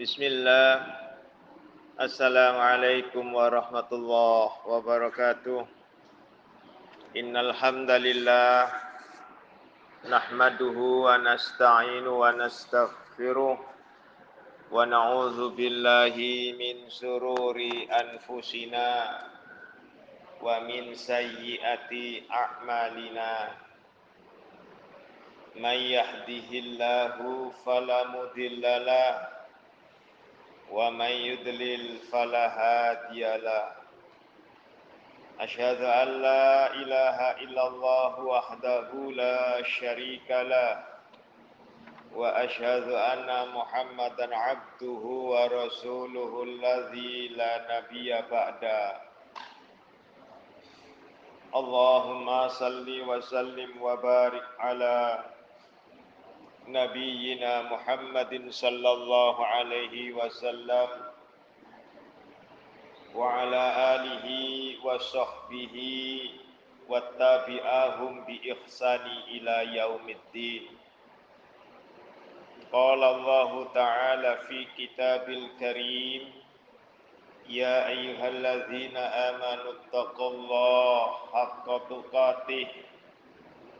بسم الله. السلام عليكم ورحمة الله وبركاته. إن الحمد لله نحمده ونستعين ونستغفره ونعوذ بالله من شرور أنفسنا ومن سيئات أعمالنا. من يهده الله فلا مضل له ومن يضلل فلا هادي له. أشهد أن لا إله إلا الله وحده لا شريك له. وأشهد أن محمدا عبده ورسوله الذي لا نبي بعده. اللهم صل وسلم وبارك على نبينا محمد صلى الله عليه وسلم وعلى آله وصحبه والتابعاهم بإحسان إلى يوم الدين. قال الله تعالى في كتاب الكريم يا أيها الذين آمنوا اتقوا الله حق تقاته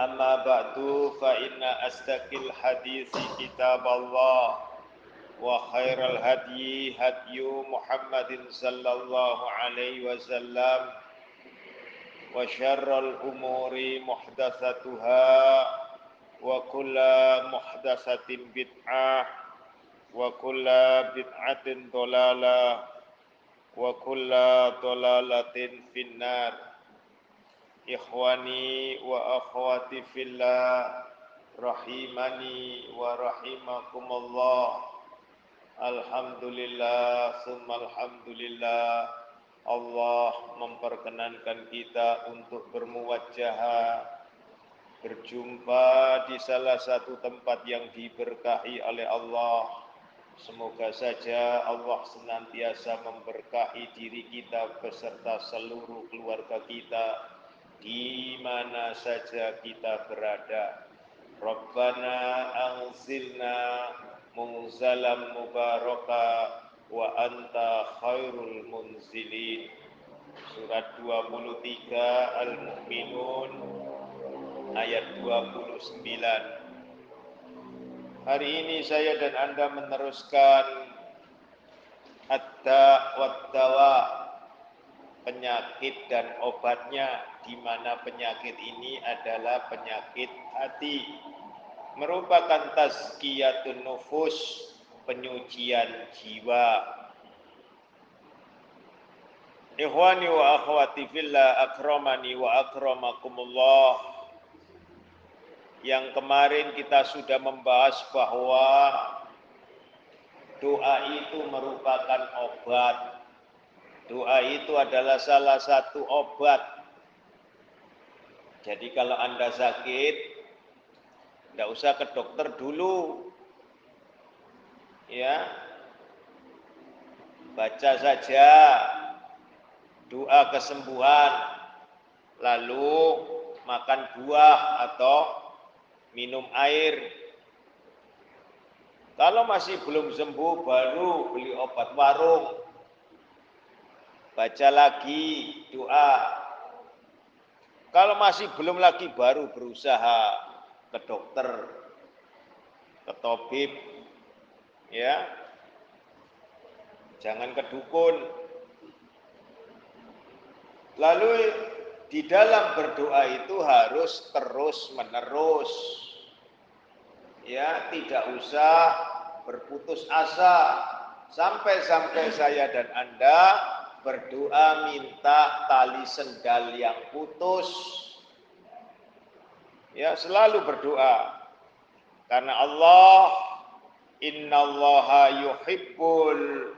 أما بعد فإن أصدق الحديث كتاب الله وخير الهدي هدي محمد صلى الله عليه وسلم وشر الأمور محدثتها وكل محدثة بدعة وكل بدعة ضلالة وكل ضلالة في النار. Ikhwani wa akhwati fillah rahimani wa rahimakumullah. Alhamdulillah summa alhamdulillah. Allah memperkenankan kita untuk bermuwajjah berjumpa di salah satu tempat yang diberkahi oleh Allah. Semoga saja Allah senantiasa memberkahi diri kita beserta seluruh keluarga kita di mana saja kita berada. Rabbana anzilna munzalam mubaraka wa anta khairul munzilin. Surat 23 Al-Mu'minun ayat 29. Hari ini saya dan Anda meneruskan wat-tawa' penyakit dan obatnya di mana penyakit ini adalah penyakit hati. Merupakan tazkiyatun nufus penyucian jiwa. Ikhwani wa akhwati fillah akramani wa akramakumullah. Yang kemarin kita sudah membahas bahwa doa itu merupakan obat. Doa itu adalah salah satu obat. Jadi kalau Anda sakit, tidak usah ke dokter dulu. Ya. Baca saja doa kesembuhan. Lalu makan buah atau minum air. Kalau masih belum sembuh baru beli obat warung baca lagi doa. Kalau masih belum lagi baru berusaha ke dokter, ke tabib, ya. Jangan ke dukun. Lalu di dalam berdoa itu harus terus menerus. Ya, tidak usah berputus asa sampai-sampai saya dan Anda berdoa minta tali sendal yang putus. Ya, selalu berdoa. Karena Allah innallaha yuhibbul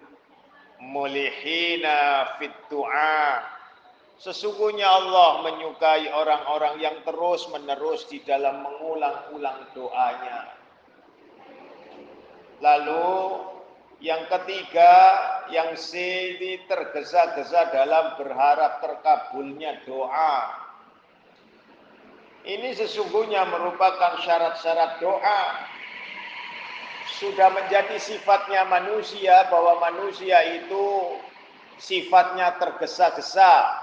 mulihina fit du'a Sesungguhnya Allah menyukai orang-orang yang terus-menerus di dalam mengulang-ulang doanya. Lalu yang ketiga, yang C tergesa-gesa dalam berharap terkabulnya doa. Ini sesungguhnya merupakan syarat-syarat doa. Sudah menjadi sifatnya manusia bahwa manusia itu sifatnya tergesa-gesa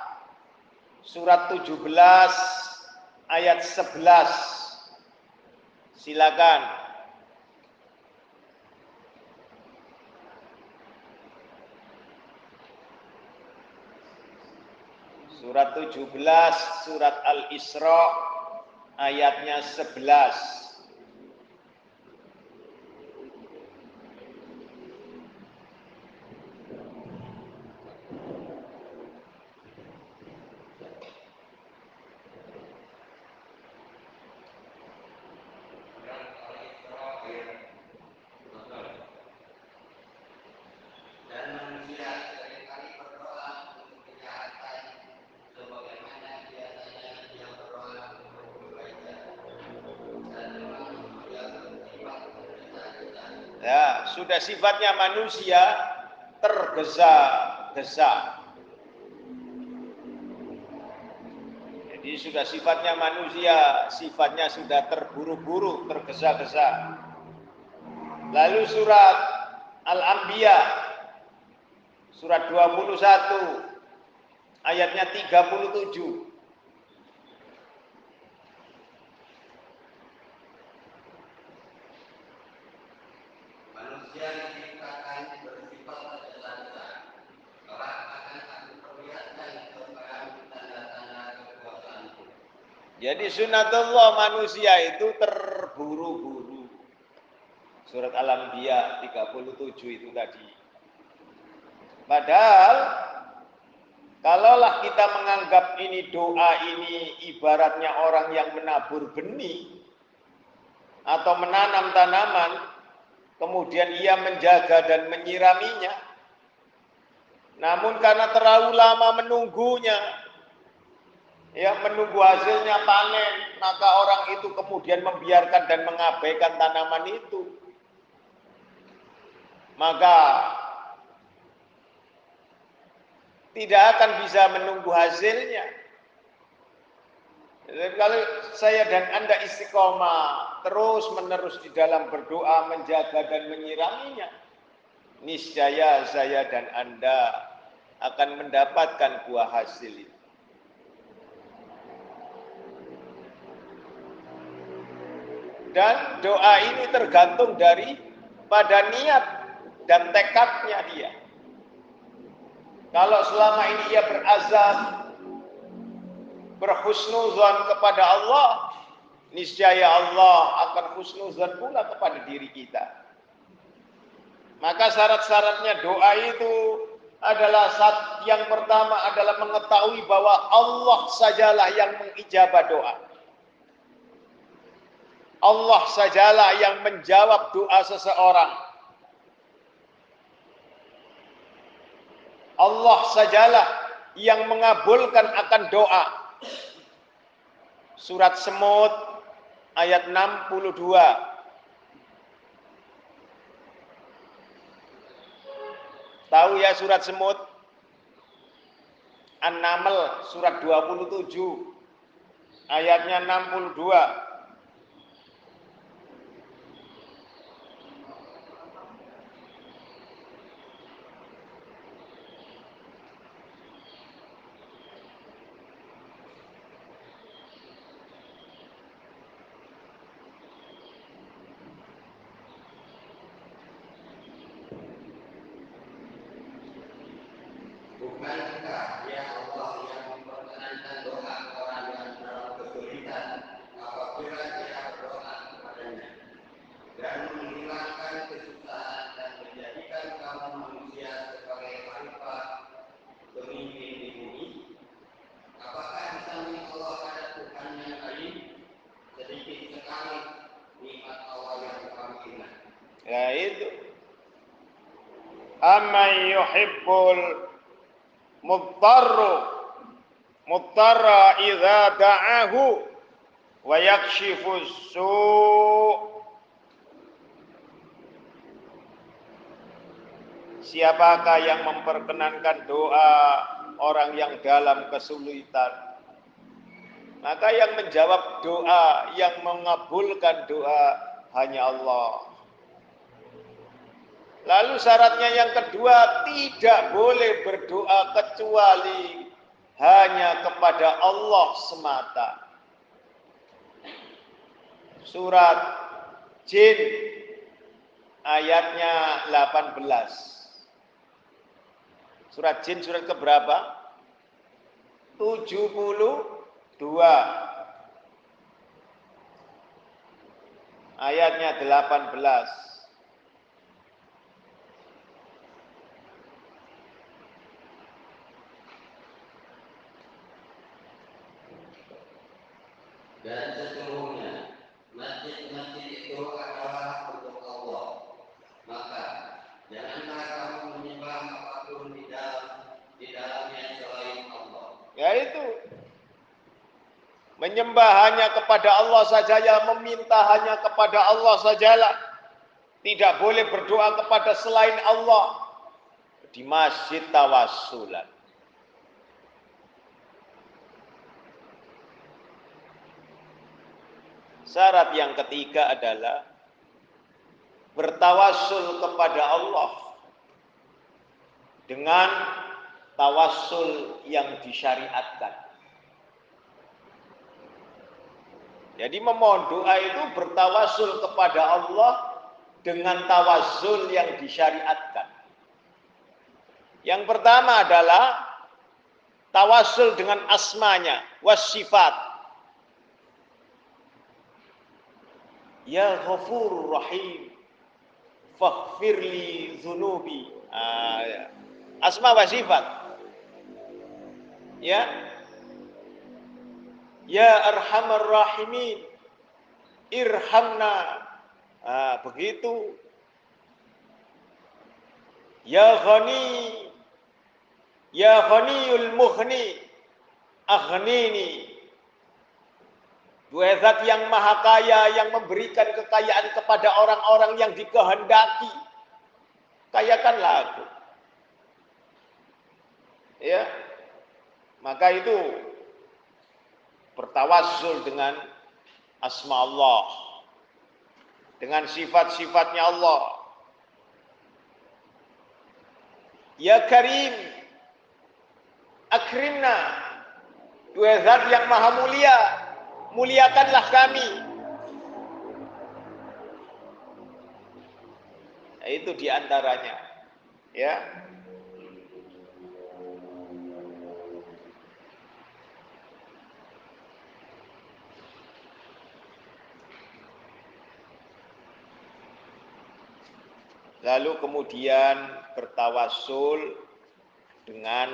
surat 17 ayat 11. Silakan. Surat 17 surat Al-Isra ayatnya 11. Sudah sifatnya manusia tergesa-gesa. Jadi sudah sifatnya manusia, sifatnya sudah terburu-buru, tergesa-gesa. Lalu surat Al-Anbiya surat 21 ayatnya 37 sunatullah manusia itu terburu-buru. Surat Al-Anbiya 37 itu tadi. Padahal kalaulah kita menganggap ini doa ini ibaratnya orang yang menabur benih atau menanam tanaman, kemudian ia menjaga dan menyiraminya. Namun karena terlalu lama menunggunya, ya menunggu hasilnya panen, maka orang itu kemudian membiarkan dan mengabaikan tanaman itu. Maka tidak akan bisa menunggu hasilnya. Dan kalau saya dan Anda istiqomah terus menerus di dalam berdoa, menjaga dan menyiraminya, niscaya saya dan Anda akan mendapatkan buah hasil itu. Dan doa ini tergantung dari pada niat dan tekadnya dia. Kalau selama ini ia berazam berhusnuzon kepada Allah, niscaya Allah akan husnuzon pula kepada diri kita. Maka syarat-syaratnya doa itu adalah yang pertama adalah mengetahui bahwa Allah sajalah yang mengijabah doa. Allah sajalah yang menjawab doa seseorang. Allah sajalah yang mengabulkan akan doa. Surat Semut ayat 62. Tahu ya surat Semut? An-Naml surat 27 ayatnya 62. Yuhibbul mudtarru mudtarra idza da'ahu wa yakshifu su' Siapakah yang memperkenankan doa orang yang dalam kesulitan? Maka yang menjawab doa, yang mengabulkan doa hanya Allah. Lalu syaratnya yang kedua, tidak boleh berdoa kecuali hanya kepada Allah semata. Surat Jin ayatnya 18. Surat jin surat keberapa? 72. Ayatnya 18. Dan sesungguhnya masjid-masjid itu adalah untuk Allah. Maka janganlah kamu menyembah apa pun di dalam di dalamnya selain Allah. Yaitu menyembah hanya kepada Allah saja ya meminta hanya kepada Allah sajalah. Tidak boleh berdoa kepada selain Allah di masjid tawasulan. Syarat yang ketiga adalah bertawasul kepada Allah dengan tawasul yang disyariatkan. Jadi memohon doa itu bertawasul kepada Allah dengan tawasul yang disyariatkan. Yang pertama adalah tawasul dengan asmanya, wasifat. Ya ghafur rahim, faghfirli zunubi. Ah, ya. Asma wasifat. Ya, Ya arhamar rahimin irhamna ah, begitu Ya ghani Ya ghaniyul mughni aghnini Dua zat yang maha kaya yang memberikan kekayaan kepada orang-orang yang dikehendaki. Kayakanlah aku. Ya. Maka itu bertawassul dengan asma Allah. Dengan sifat-sifatnya Allah. Ya Karim, akrimna. Dua zat yang maha mulia, muliakanlah kami. Nah, itu di antaranya. Ya, Lalu kemudian bertawasul dengan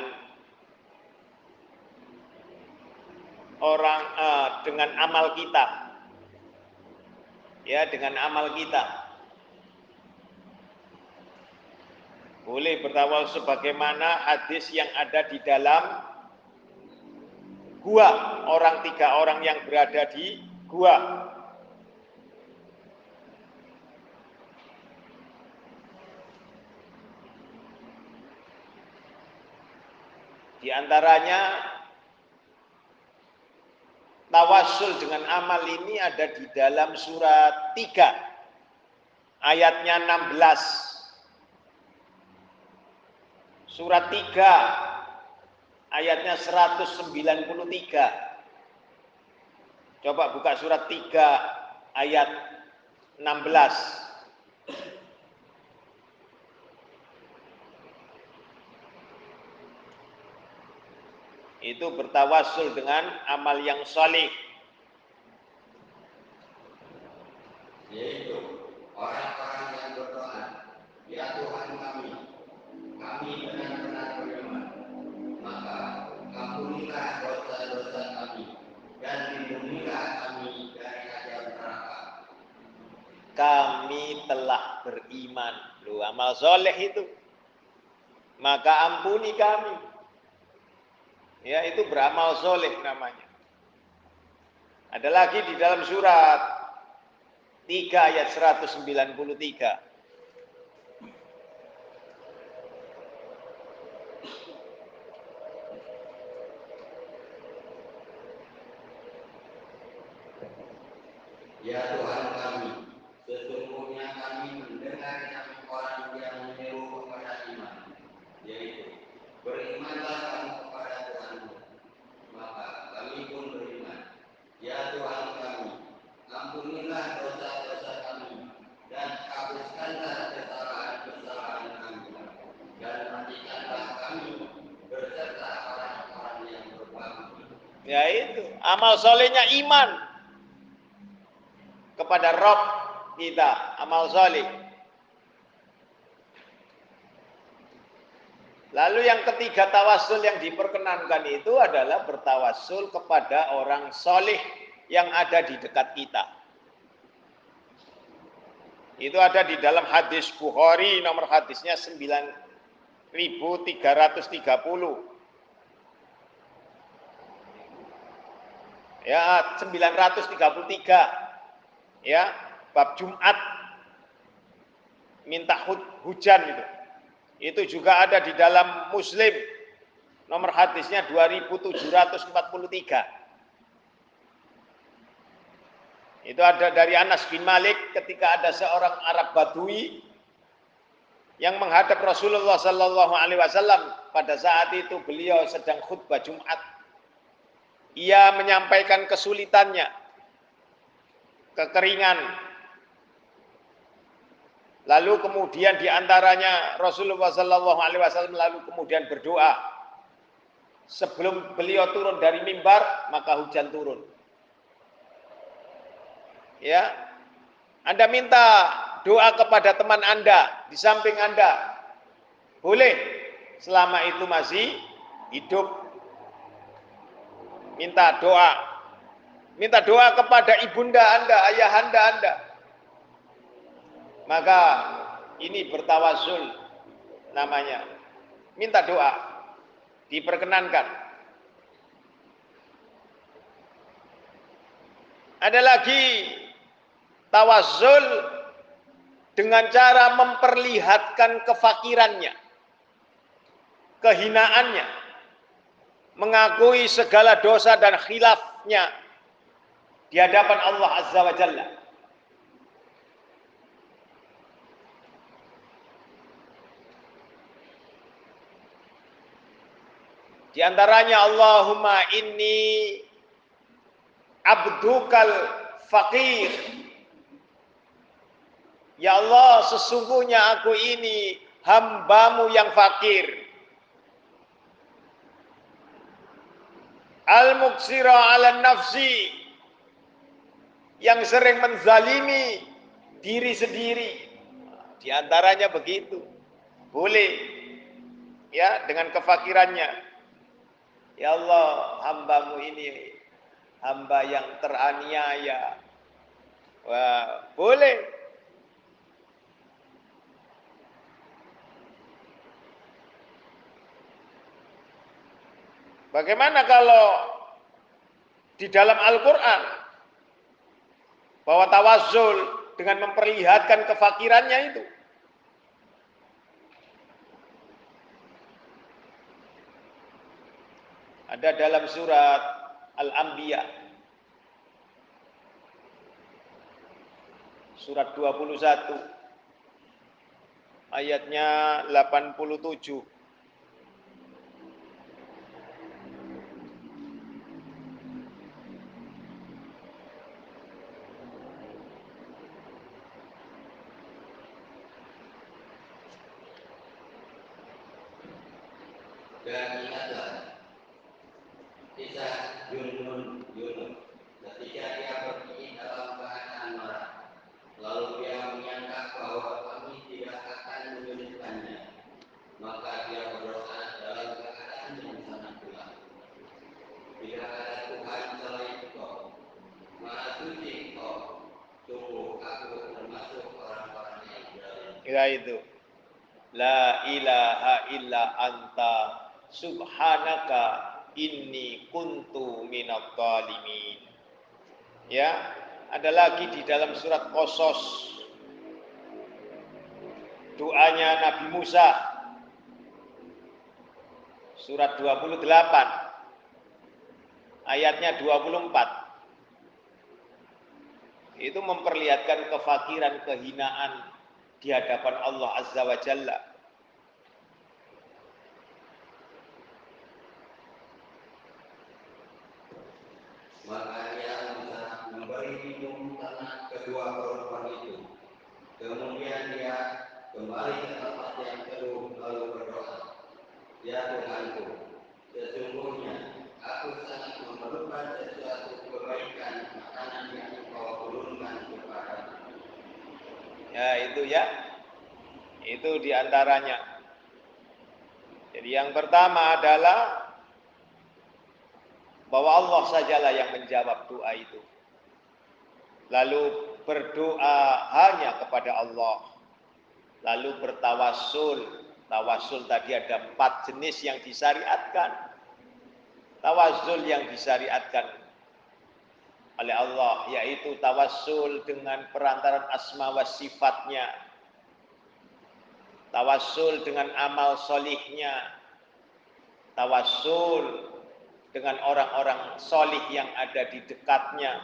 orang uh, dengan amal kita. Ya, dengan amal kita. Boleh bertawasul sebagaimana hadis yang ada di dalam gua, orang tiga orang yang berada di gua. Di antaranya tawasul dengan amal ini ada di dalam surat 3 ayatnya 16. Surat 3 ayatnya 193. Coba buka surat 3 ayat 16. Itu bertawasul dengan amal yang salih yaitu orang-orang yang berdoa ya Tuhan kami kami benar-benar beriman maka ampunilah dosa-dosa kami dan lindungilah kami dari ajar neraka kami telah beriman. Lu amal soleh itu. Maka ampuni kami. Ya itu beramal soleh namanya. Ada lagi di dalam surat 3 ayat 193. Ya Tuhan kami, sesungguhnya kami mendengar yang orang yang menyeru kepada iman, yaitu berimanlah kamu kepada Tuhanmu, maka kami pun beriman. Ya Tuhan kami, ampunilah dosa-dosa kami dan hapuskanlah kesalahan-kesalahan kami dan matikanlah kami berserta orang-orang yang berbakti. Ya itu, amal solehnya iman kepada Rob kita, amal soleh. Lalu yang ketiga tawasul yang diperkenankan itu adalah bertawasul kepada orang soleh yang ada di dekat kita. Itu ada di dalam hadis Bukhari nomor hadisnya 9330. Ya, 933 ya bab Jumat minta hujan itu. Itu juga ada di dalam Muslim nomor hadisnya 2743. Itu ada dari Anas bin Malik ketika ada seorang Arab Badui yang menghadap Rasulullah Sallallahu Alaihi Wasallam pada saat itu beliau sedang khutbah Jumat. Ia menyampaikan kesulitannya kekeringan. Lalu kemudian di antaranya Rasulullah Sallallahu Alaihi Wasallam lalu kemudian berdoa sebelum beliau turun dari mimbar maka hujan turun. Ya, Anda minta doa kepada teman Anda di samping Anda, boleh selama itu masih hidup. Minta doa Minta doa kepada ibunda Anda, ayahanda Anda. Maka ini bertawasul namanya. Minta doa. Diperkenankan. Ada lagi tawasul dengan cara memperlihatkan kefakirannya, kehinaannya, mengakui segala dosa dan khilafnya di hadapan Allah Azza wa Jalla. Di antaranya Allahumma inni abdukal fakir. Ya Allah, sesungguhnya aku ini hambamu yang fakir. Al-muksira ala nafsi yang sering menzalimi diri sendiri. Di antaranya begitu. Boleh. Ya, dengan kefakirannya. Ya Allah, hambamu ini hamba yang teraniaya. Wah, boleh. Bagaimana kalau di dalam Al-Quran bahwa tawazul dengan memperlihatkan kefakirannya itu. Ada dalam surat Al-Anbiya. Surat 21 ayatnya 87. Dan ingatlah kisah Yunus Yunus ketika dia pergi dalam keadaan marah. Lalu dia menyangka bahwa kami tidak akan menyulitkannya. Maka dia berdoa dalam keadaan yang sangat gelap. Tidak ada Tuhan selain Engkau. Maha suci Engkau. Tunggu aku termasuk orang-orang Tiga itu. La ilaha illa anta subhanaka inni kuntu zalimin. Ya, ada lagi di dalam surat Qasas doanya Nabi Musa surat 28 ayatnya 24 itu memperlihatkan kefakiran, kehinaan di hadapan Allah Azza wa Jalla. Maka ia memberi minum ternak kedua perempuan itu. Kemudian dia kembali ke tempat yang teduh lalu berdoa. Ya Tuhanku, sesungguhnya aku sangat memerlukan sesuatu kebaikan makanan yang engkau turunkan kepada Ya itu ya, itu di antaranya. Jadi yang pertama adalah bahwa Allah sajalah yang menjawab doa itu. Lalu berdoa hanya kepada Allah. Lalu bertawasul. Tawasul tadi ada empat jenis yang disyariatkan. Tawasul yang disyariatkan oleh Allah yaitu tawassul dengan perantaran asma wa sifatnya. Tawassul dengan amal solihnya. Tawassul dengan orang-orang solih yang ada di dekatnya.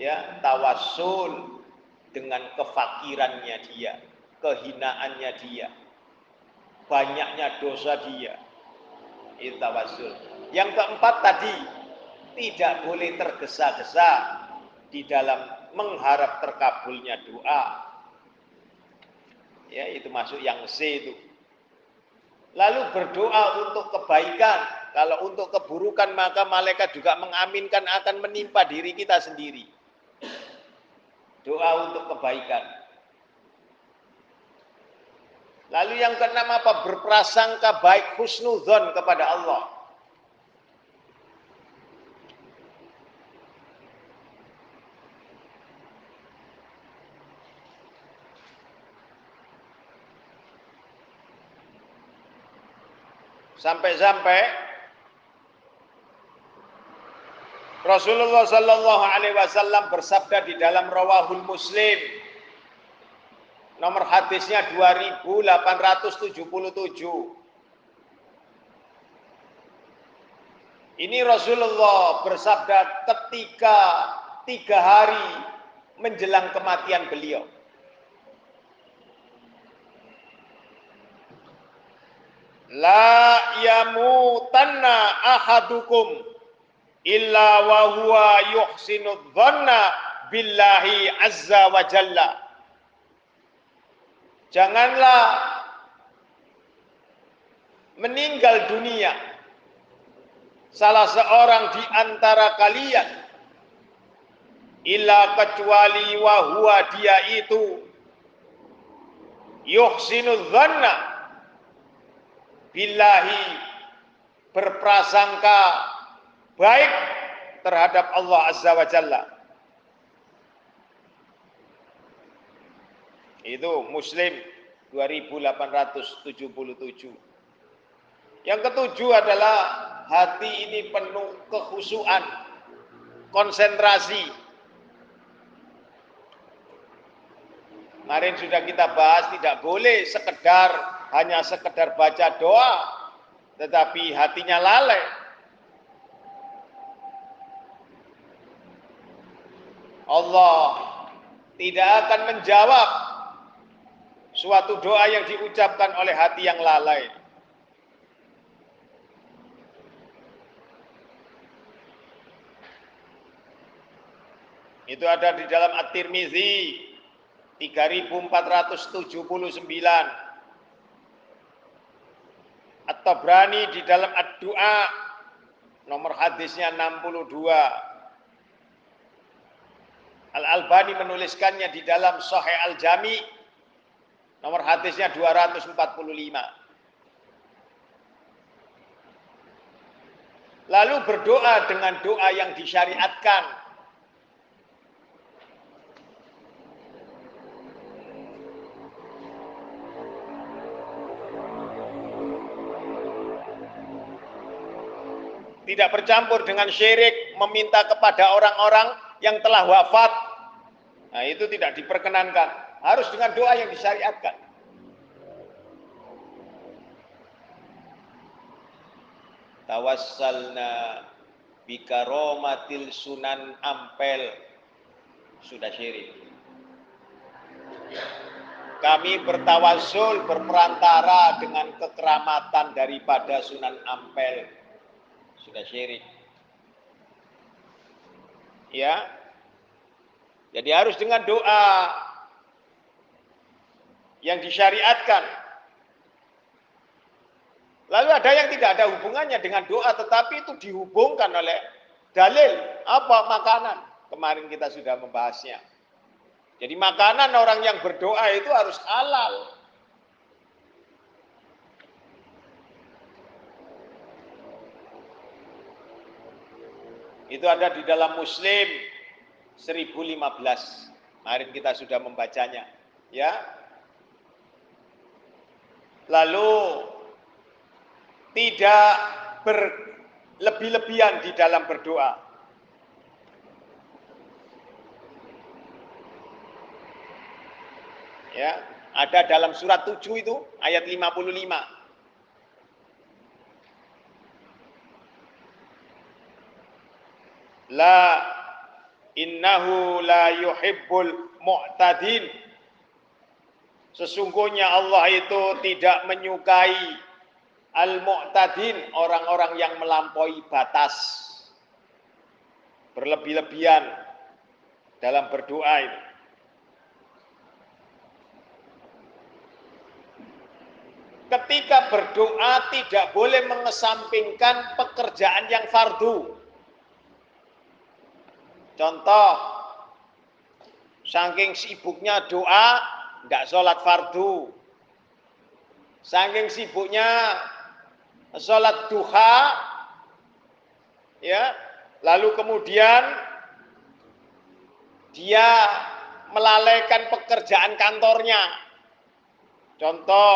Ya tawassul dengan kefakirannya dia kehinaannya dia banyaknya dosa dia. Itu tawassul. Yang keempat tadi tidak boleh tergesa-gesa di dalam mengharap terkabulnya doa. Ya, itu masuk yang C itu. Lalu berdoa untuk kebaikan. Kalau untuk keburukan maka malaikat juga mengaminkan akan menimpa diri kita sendiri. Doa untuk kebaikan. Lalu yang keenam apa? Berprasangka baik husnuzon kepada Allah. Sampai-sampai Rasulullah Sallallahu Alaihi Wasallam bersabda di dalam Rawahul Muslim nomor hadisnya 2877 ini Rasulullah bersabda ketika tiga hari menjelang kematian beliau La yamutanna ahadukum illa wa huwa yuhsinu dhanna billahi azza wa jalla. Janganlah meninggal dunia salah seorang di antara kalian illa kecuali wa huwa dia itu yuhsinu dhanna billahi berprasangka baik terhadap Allah Azza wa Jalla. Itu Muslim 2877. Yang ketujuh adalah hati ini penuh kekhusuan, konsentrasi. Kemarin sudah kita bahas tidak boleh sekedar hanya sekedar baca doa, tetapi hatinya lalai. Allah tidak akan menjawab suatu doa yang diucapkan oleh hati yang lalai. Itu ada di dalam At-Tirmizi 3479 atau berani di dalam ad-doa nomor hadisnya 62 Al-Albani menuliskannya di dalam Sahih Al-Jami. Nomor hadisnya 245 Lalu berdoa dengan doa yang disyariatkan tidak bercampur dengan syirik, meminta kepada orang-orang yang telah wafat. Nah, itu tidak diperkenankan. Harus dengan doa yang disyariatkan. Tawassalna bikaromatil sunan ampel sudah syirik. Kami bertawasul berperantara dengan kekeramatan daripada Sunan Ampel. Sudah syirik. Ya. Jadi harus dengan doa yang disyariatkan. Lalu ada yang tidak ada hubungannya dengan doa tetapi itu dihubungkan oleh dalil apa makanan. Kemarin kita sudah membahasnya. Jadi makanan orang yang berdoa itu harus halal. Itu ada di dalam Muslim 1015. Kemarin kita sudah membacanya, ya. Lalu tidak berlebih-lebihan di dalam berdoa. Ya, ada dalam surat 7 itu ayat 55. La innahu la yuhibbul mu'tadin. Sesungguhnya Allah itu tidak menyukai al-mu'tadin, orang-orang yang melampaui batas. Berlebih-lebihan dalam berdoa itu. ketika berdoa tidak boleh mengesampingkan pekerjaan yang fardu. Contoh, saking sibuknya doa, tidak sholat fardu. Saking sibuknya sholat duha, ya, lalu kemudian dia melalaikan pekerjaan kantornya. Contoh,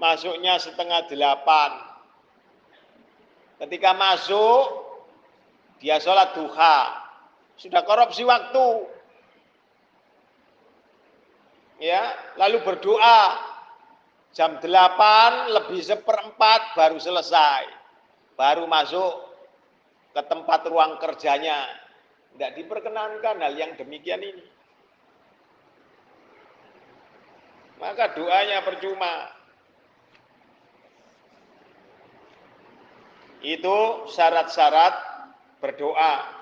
masuknya setengah delapan. Ketika masuk, dia sholat duha. Sudah korupsi waktu. Ya, lalu berdoa. Jam delapan lebih seperempat baru selesai. Baru masuk ke tempat ruang kerjanya. Tidak diperkenankan hal yang demikian ini. Maka doanya percuma. Itu syarat-syarat berdoa.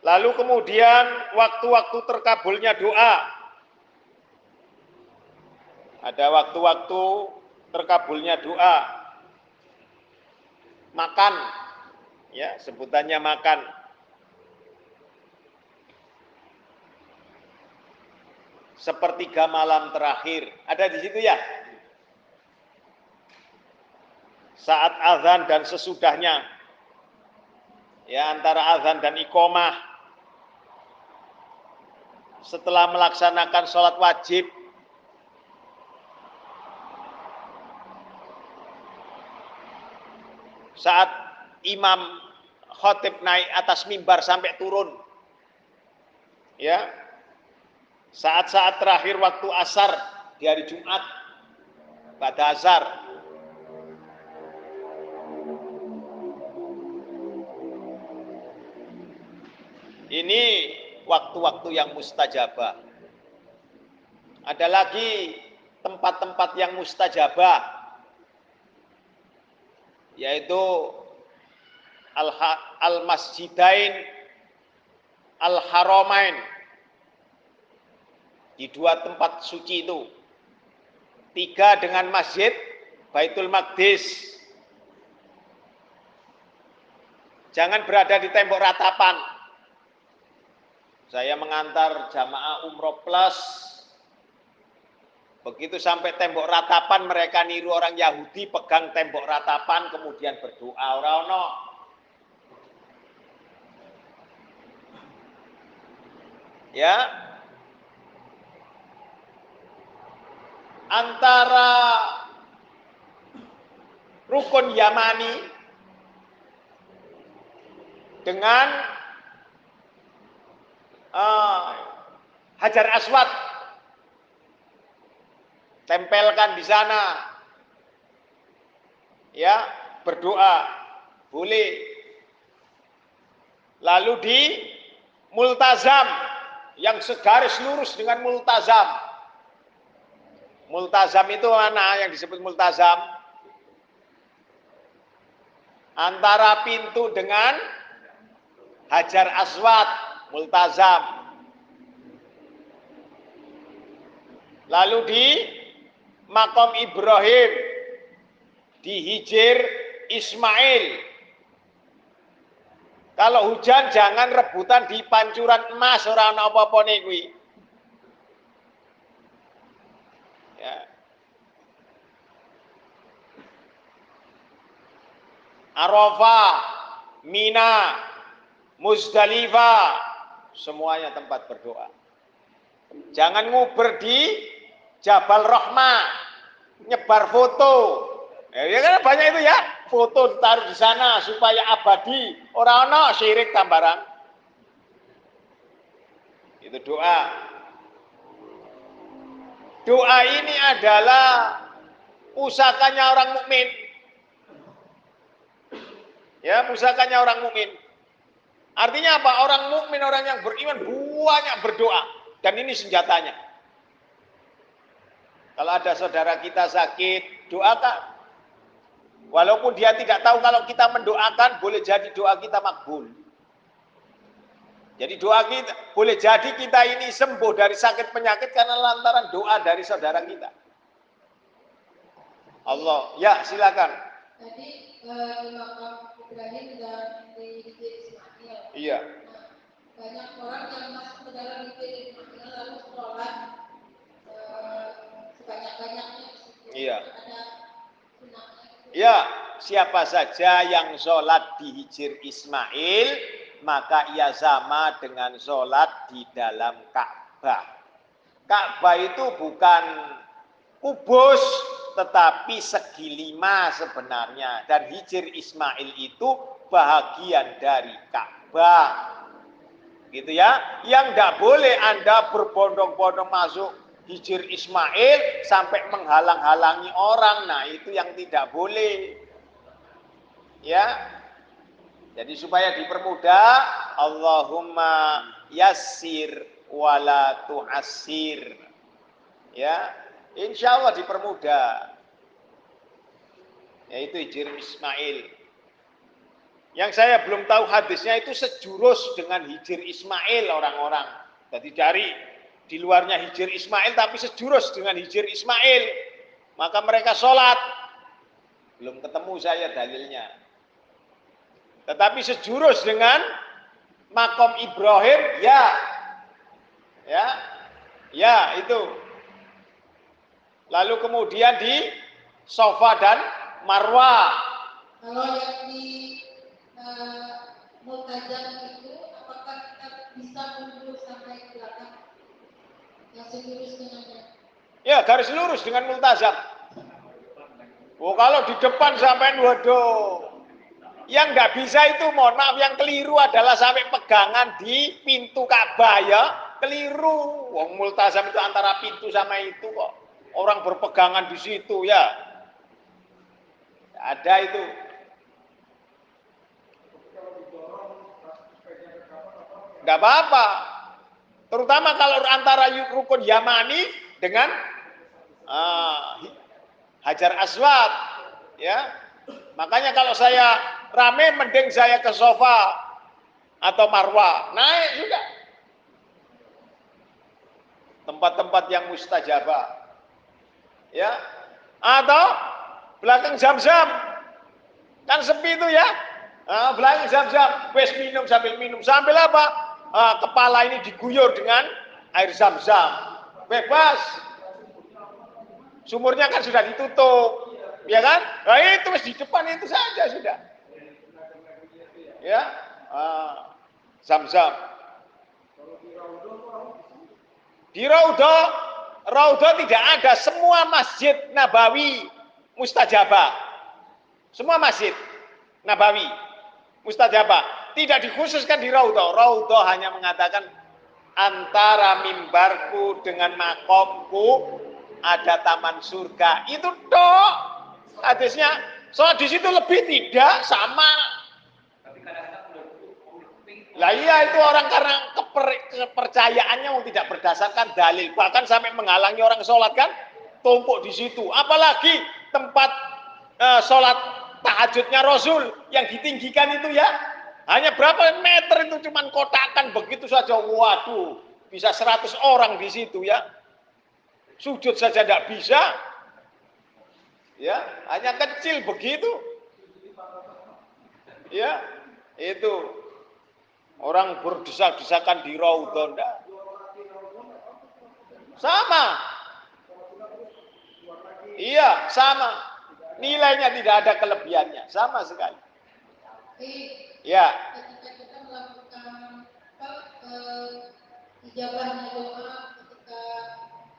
Lalu kemudian waktu-waktu terkabulnya doa. Ada waktu-waktu terkabulnya doa. Makan. Ya, sebutannya makan. Sepertiga malam terakhir. Ada di situ ya? saat azan dan sesudahnya. Ya, antara azan dan iqomah. Setelah melaksanakan sholat wajib, saat imam khotib naik atas mimbar sampai turun. Ya. Saat-saat terakhir waktu asar di hari Jumat pada asar Ini waktu-waktu yang mustajabah. Ada lagi tempat-tempat yang mustajabah, yaitu al-masjidain al-haramain di dua tempat suci itu. Tiga dengan masjid Baitul Maqdis. Jangan berada di tembok ratapan. Saya mengantar jamaah umroh plus. Begitu sampai tembok ratapan mereka niru orang Yahudi pegang tembok ratapan kemudian berdoa no. Ya. Antara rukun Yamani dengan uh, Hajar Aswad. Tempelkan di sana. Ya berdoa. Boleh. Lalu di multazam yang segaris lurus dengan multazam. Multazam itu mana yang disebut multazam? Antara pintu dengan hajar aswad multazam. Lalu di makom Ibrahim di Hijir Ismail. Kalau hujan jangan rebutan di pancuran emas orang apa-apa nih Ya. Arafah, Mina, Muzdalifah, semuanya tempat berdoa. Jangan nguber di Jabal Rahmah, nyebar foto. Ya, ya kan banyak itu ya foto ditaruh di sana supaya abadi. Orang no syirik tambaran. Itu doa. Doa ini adalah pusakanya orang mukmin. Ya, pusakanya orang mukmin. Artinya apa? Orang mukmin, orang yang beriman banyak berdoa dan ini senjatanya. Kalau ada saudara kita sakit, doakan. Walaupun dia tidak tahu kalau kita mendoakan, boleh jadi doa kita makbul. Jadi doa kita, boleh jadi kita ini sembuh dari sakit penyakit karena lantaran doa dari saudara kita. Allah, ya silakan. Tadi uh, Ibrahim dan di. Iya. Banyak orang yang masuk ke dalam Ismail lalu sholat uh, sebanyak-banyaknya. Iya. Ada Ya, siapa saja yang sholat di hijir Ismail, maka ia sama dengan sholat di dalam Ka'bah. Ka'bah itu bukan kubus, tetapi segi lima sebenarnya. Dan hijir Ismail itu bahagian dari Ka'bah. Gitu ya. Yang tidak boleh Anda berbondong-bondong masuk hijir Ismail sampai menghalang-halangi orang. Nah, itu yang tidak boleh. Ya. Jadi supaya dipermudah, Allahumma yassir wala tu'assir. Ya. Insya Allah dipermudah. Yaitu hijir Ismail. Yang saya belum tahu hadisnya itu sejurus dengan hijir Ismail orang-orang. Jadi dari di luarnya hijir Ismail tapi sejurus dengan hijir Ismail. Maka mereka sholat. Belum ketemu saya dalilnya. Tetapi sejurus dengan makom Ibrahim ya. Ya ya itu. Lalu kemudian di Sofa dan Marwa kalau yang di Multazam itu apakah kita bisa mundur sampai belakang Ya, garis lurus dengan multazam. Oh, kalau di depan sampai waduh. Yang nggak bisa itu mohon maaf yang keliru adalah sampai pegangan di pintu Ka'bah ya. Keliru. Wong multazam itu antara pintu sama itu kok. Orang berpegangan di situ ya. Ada itu. Enggak apa-apa. Terutama kalau antara rukun Yamani dengan uh, Hajar Aswad, ya. Makanya kalau saya rame, mending saya ke sofa atau marwah, naik juga. Tempat-tempat yang mustajabah, ya. Atau belakang jam-jam, kan sepi itu ya. Nah, belakang jam-jam, wes minum sambil minum, sambil apa? Uh, kepala ini diguyur dengan air zam-zam. Bebas. Sumurnya kan sudah ditutup. Ya kan? Nah itu di depan itu saja sudah. Ya. Uh, zam-zam. Di Raudho, Raudho tidak ada semua masjid Nabawi mustajabah. Semua masjid Nabawi mustajabah tidak dikhususkan di Raudhah. Raudhah hanya mengatakan antara mimbarku dengan makomku ada taman surga. Itu dok. Hadisnya, soal di situ lebih tidak sama. Lah iya itu orang karena keper, kepercayaannya tidak berdasarkan dalil, bahkan sampai menghalangi orang sholat kan, tumpuk di situ. Apalagi tempat uh, sholat tahajudnya Rasul yang ditinggikan itu ya, hanya berapa meter itu cuman kotakan begitu saja. Waduh, bisa 100 orang di situ ya. Sujud saja tidak bisa. Ya, hanya kecil begitu. Ya, itu orang berdesak-desakan di Raudhah. Sama. Iya, sama. Nilainya tidak ada kelebihannya, sama sekali. Ya. Ketika kita melakukan apa, eh, ijabahnya doa ketika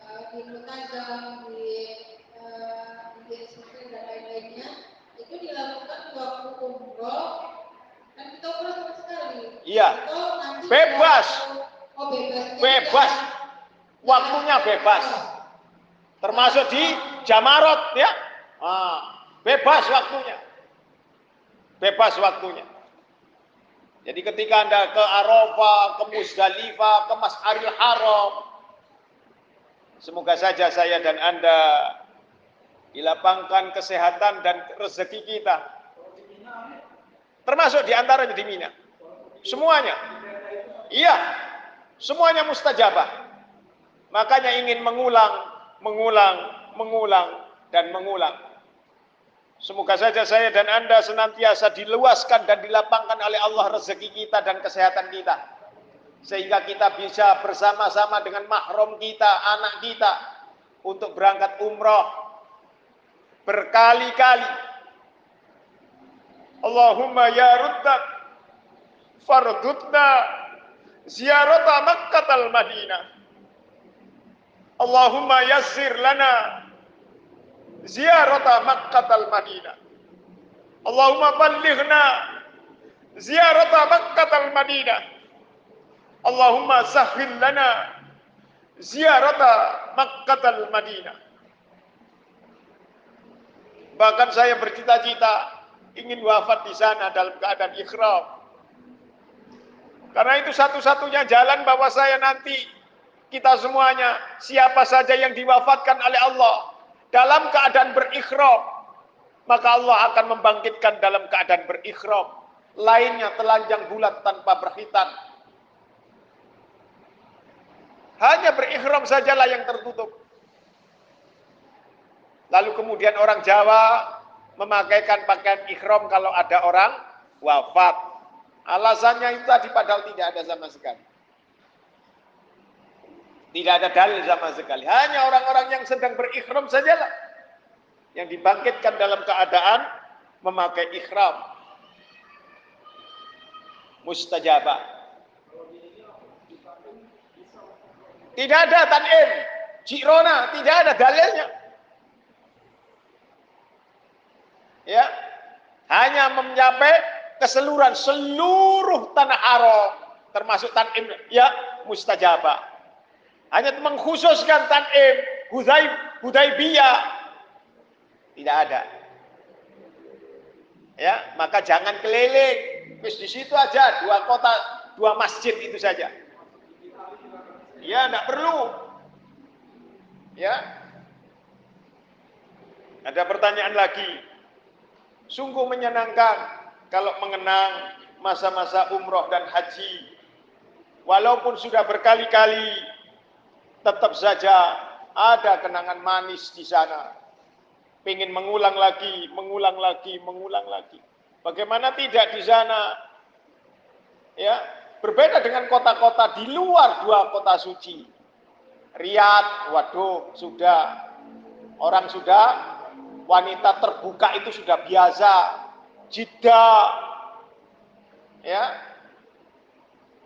uh, di Mutazam, di uh, di dan lain-lainnya itu dilakukan waktu umroh dan kita umroh sama sekali. Iya. Bebas. kalau- Oh bebas. Bebas. Waktunya bebas. Termasuk di Jamarot ya. Ah, bebas waktunya. Bebas waktunya. Jadi ketika Anda ke Arafah, ke Musdalifah, ke Mas'aril Haram, semoga saja saya dan Anda dilapangkan kesehatan dan rezeki kita. Termasuk di antaranya di Mina. Semuanya. Iya. Semuanya mustajabah. Makanya ingin mengulang, mengulang, mengulang, dan mengulang. Semoga saja saya dan Anda senantiasa diluaskan dan dilapangkan oleh Allah rezeki kita dan kesehatan kita. Sehingga kita bisa bersama-sama dengan mahram kita, anak kita, untuk berangkat umroh berkali-kali. Allahumma ya ruddat fardutna ziyarata Makkah al-Madinah. Allahumma yassir lana ziyarata Makkah al-Madinah. Allahumma ballighna ziyarata Makkah al-Madinah. Allahumma sahhil lana ziyarata Makkah al-Madinah. Bahkan saya bercita-cita ingin wafat di sana dalam keadaan ikhram. Karena itu satu-satunya jalan bahwa saya nanti kita semuanya siapa saja yang diwafatkan oleh Allah dalam keadaan berikhram maka Allah akan membangkitkan dalam keadaan berikhram lainnya telanjang bulat tanpa berhitan hanya berikhram sajalah yang tertutup. Lalu kemudian orang Jawa memakaikan pakaian ikhram kalau ada orang wafat. Alasannya itu tadi padahal tidak ada sama sekali tidak ada dalil sama sekali. Hanya orang-orang yang sedang berikhram sajalah. Yang dibangkitkan dalam keadaan memakai ikhram. Mustajabah. Tidak ada tan'im. Jirona, tidak ada dalilnya. Ya. Hanya mencapai keseluruhan seluruh tanah haram termasuk tan'im ya mustajabah. Hanya mengkhususkan tan'im, Hudayb, Hudaybiyah. Tidak ada. Ya, maka jangan keliling. Wis di situ aja dua kota, dua masjid itu saja. Ya, tidak perlu. Ya. Ada pertanyaan lagi. Sungguh menyenangkan kalau mengenang masa-masa umroh dan haji. Walaupun sudah berkali-kali tetap saja ada kenangan manis di sana. Pengen mengulang lagi, mengulang lagi, mengulang lagi. Bagaimana tidak di sana? Ya, berbeda dengan kota-kota di luar dua kota suci. Riyadh, waduh, sudah orang sudah wanita terbuka itu sudah biasa. Jeddah, ya,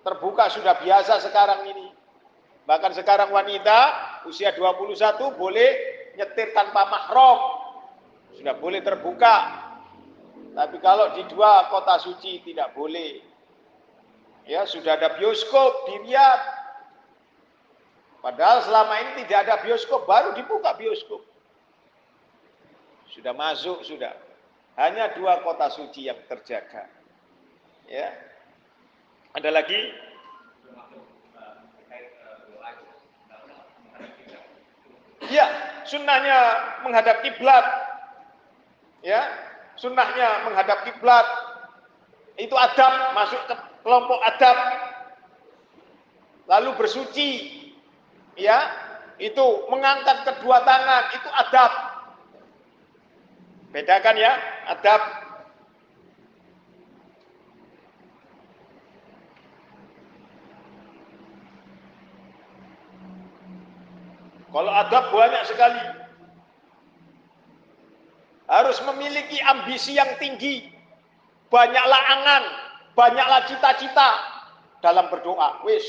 terbuka sudah biasa sekarang ini. Bahkan sekarang wanita usia 21 boleh nyetir tanpa mahram. Sudah boleh terbuka. Tapi kalau di dua kota suci tidak boleh. Ya, sudah ada bioskop di Riyadh. Padahal selama ini tidak ada bioskop, baru dibuka bioskop. Sudah masuk, sudah. Hanya dua kota suci yang terjaga. Ya. Ada lagi? Ya, sunnahnya menghadap kiblat. Ya, sunnahnya menghadap kiblat. Itu adab, masuk ke kelompok adab. Lalu bersuci. Ya, itu mengangkat kedua tangan, itu adab. Bedakan ya, adab Kalau adab banyak sekali. Harus memiliki ambisi yang tinggi. Banyaklah angan, banyaklah cita-cita dalam berdoa. Wis,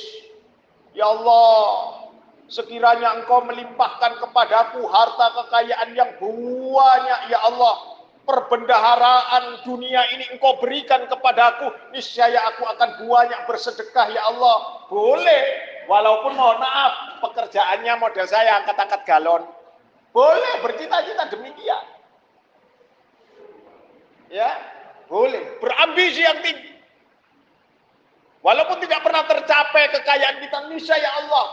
ya Allah, sekiranya engkau melimpahkan kepadaku harta kekayaan yang banyak, ya Allah. Perbendaharaan dunia ini engkau berikan kepadaku, niscaya aku akan banyak bersedekah, ya Allah. Boleh, Walaupun mohon maaf, pekerjaannya model saya angkat-angkat galon. Boleh bercita-cita demikian. Ya, boleh. Berambisi yang tinggi. Walaupun tidak pernah tercapai kekayaan kita, ya Allah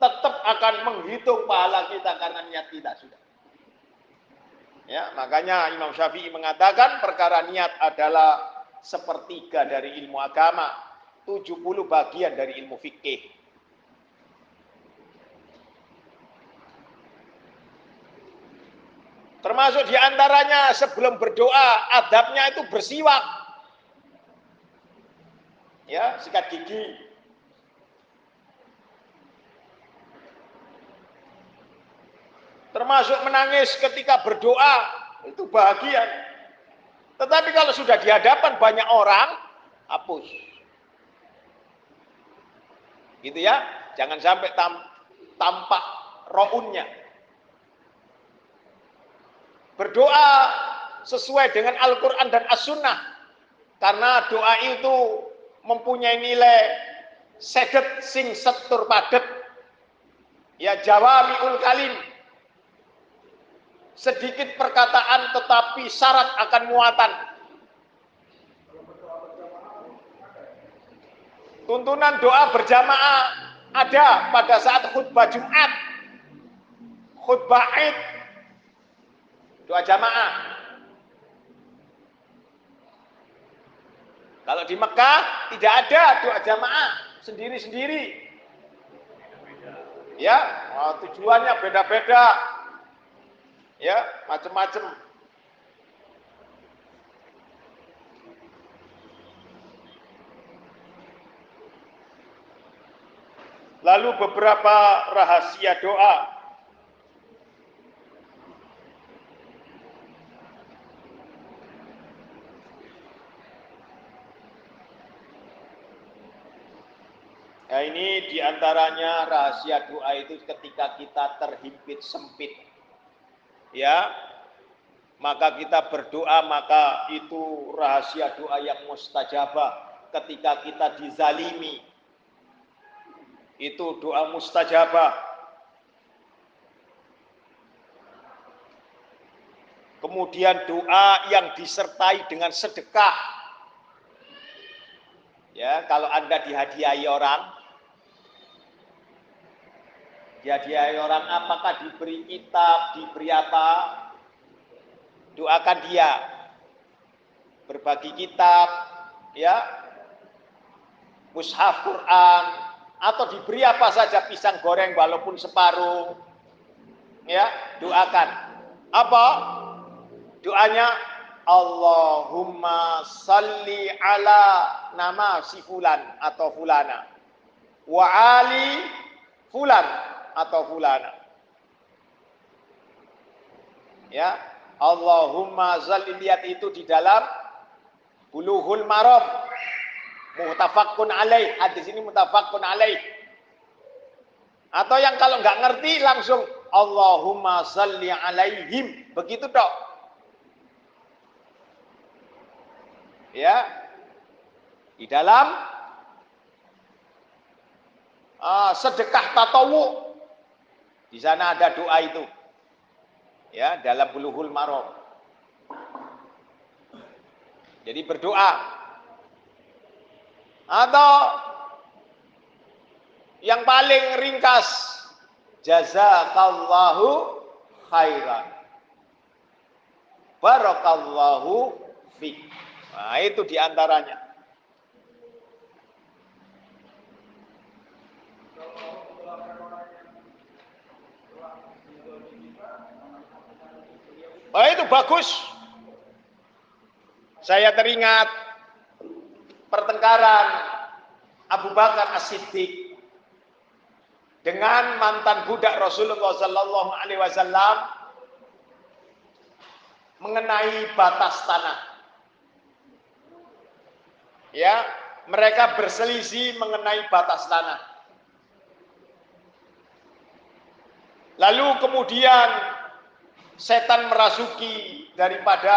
tetap akan menghitung pahala kita karena niat kita sudah. Ya, makanya Imam Syafi'i mengatakan perkara niat adalah sepertiga dari ilmu agama, 70 bagian dari ilmu fikih. Termasuk di antaranya sebelum berdoa, adabnya itu bersiwak. Ya, sikat gigi. Termasuk menangis ketika berdoa, itu bahagia. Tetapi kalau sudah di hadapan banyak orang, hapus. Gitu ya, jangan sampai tam, tampak rounnya berdoa sesuai dengan Al-Quran dan As-Sunnah. Karena doa itu mempunyai nilai sedet sing setur padet. Ya jawamiul kalim. Sedikit perkataan tetapi syarat akan muatan. Tuntunan doa berjamaah ada pada saat khutbah Jumat, khutbah Id, Doa jamaah. Kalau di Mekah tidak ada doa jamaah sendiri-sendiri. Ya, oh, tujuannya beda-beda. Ya, macam-macam. Lalu beberapa rahasia doa Nah ini di antaranya rahasia doa itu ketika kita terhimpit sempit. Ya, maka kita berdoa maka itu rahasia doa yang mustajabah ketika kita dizalimi. Itu doa mustajabah. Kemudian doa yang disertai dengan sedekah. Ya kalau anda dihadiahi orang Dihadiahi orang apakah diberi kitab, diberi apa? Doakan dia. Berbagi kitab, ya. Mushaf Quran atau diberi apa saja pisang goreng walaupun separuh. Ya, doakan. Apa? Doanya Allahumma salli ala nama si fulan atau fulana wa ali fulan atau fulana. Ya, Allahumma zalli lihat itu di dalam buluhul maram. Mutafakun alaih. Hadis ini mutafakun alaih. Atau yang kalau nggak ngerti langsung Allahumma salli alaihim. Begitu dok. Ya. Di dalam uh, sedekah tatawu. Di sana ada doa itu. Ya, dalam buluhul marom. Jadi berdoa. Atau yang paling ringkas jazakallahu khairan. Barakallahu fik. Nah, itu di antaranya. Oh itu bagus. Saya teringat pertengkaran Abu Bakar As-Siddiq dengan mantan budak Rasulullah Sallallahu Alaihi Wasallam mengenai batas tanah. Ya, mereka berselisih mengenai batas tanah. Lalu kemudian setan merasuki daripada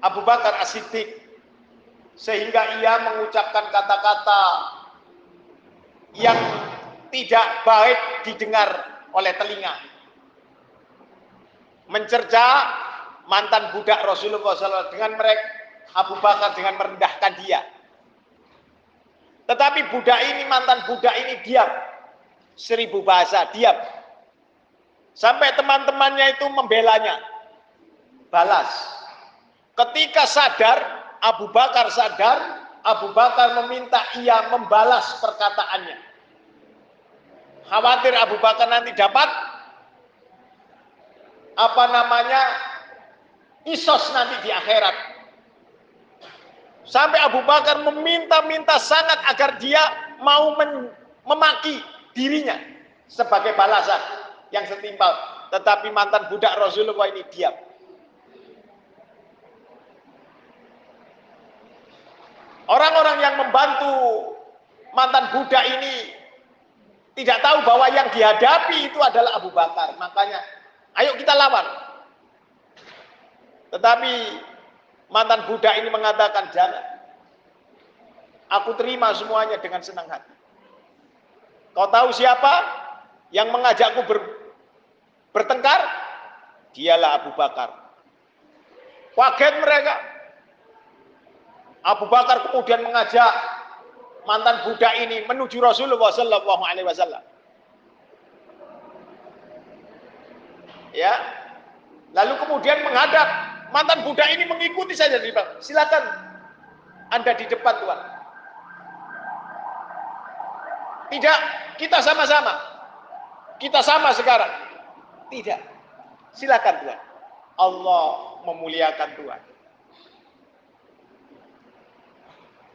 Abu Bakar As-Siddiq sehingga ia mengucapkan kata-kata yang tidak baik didengar oleh telinga. Mencerca mantan budak Rasulullah SAW dengan mereka Abu Bakar dengan merendahkan dia. Tetapi budak ini, mantan budak ini diam. Seribu bahasa, diam. Sampai teman-temannya itu membelanya. Balas. Ketika sadar, Abu Bakar sadar, Abu Bakar meminta ia membalas perkataannya. Khawatir Abu Bakar nanti dapat apa namanya isos nanti di akhirat. Sampai Abu Bakar meminta-minta sangat agar dia mau memaki dirinya sebagai balasan yang setimpal. Tetapi mantan budak Rasulullah ini diam. Orang-orang yang membantu mantan budak ini tidak tahu bahwa yang dihadapi itu adalah Abu Bakar. Makanya, ayo kita lawan. Tetapi mantan budak ini mengatakan, jangan. Aku terima semuanya dengan senang hati. Kau tahu siapa? yang mengajakku ber, bertengkar, dialah Abu Bakar. Kaget mereka. Abu Bakar kemudian mengajak mantan budak ini menuju Rasulullah Sallallahu Alaihi Wasallam. Ya, lalu kemudian menghadap mantan budak ini mengikuti saja di. Silakan Anda di depan Tuhan. Tidak, kita sama-sama. Kita sama sekarang. Tidak. Silakan Tuhan. Allah memuliakan Tuhan.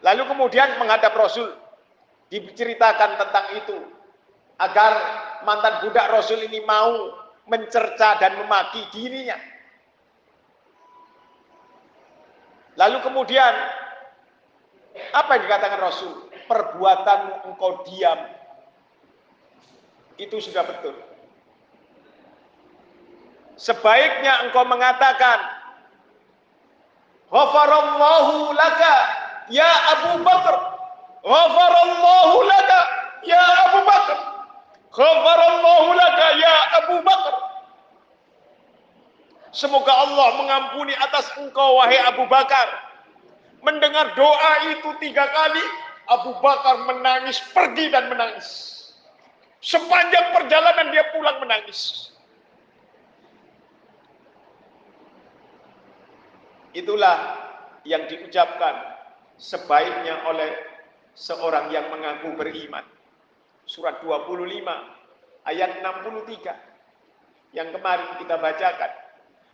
Lalu kemudian menghadap Rasul. Diceritakan tentang itu. Agar mantan budak Rasul ini mau mencerca dan memaki dirinya. Lalu kemudian apa yang dikatakan Rasul? Perbuatanmu engkau diam itu sudah betul. Sebaiknya engkau mengatakan, Ghafarallahu laka ya Abu Bakar. Ghafarallahu laka ya Abu Bakar. Ghafarallahu laka ya Abu Bakar. Semoga Allah mengampuni atas engkau wahai Abu Bakar. Mendengar doa itu tiga kali, Abu Bakar menangis, pergi dan menangis. Sepanjang perjalanan dia pulang menangis. Itulah yang diucapkan sebaiknya oleh seorang yang mengaku beriman. Surat 25 ayat 63 yang kemarin kita bacakan.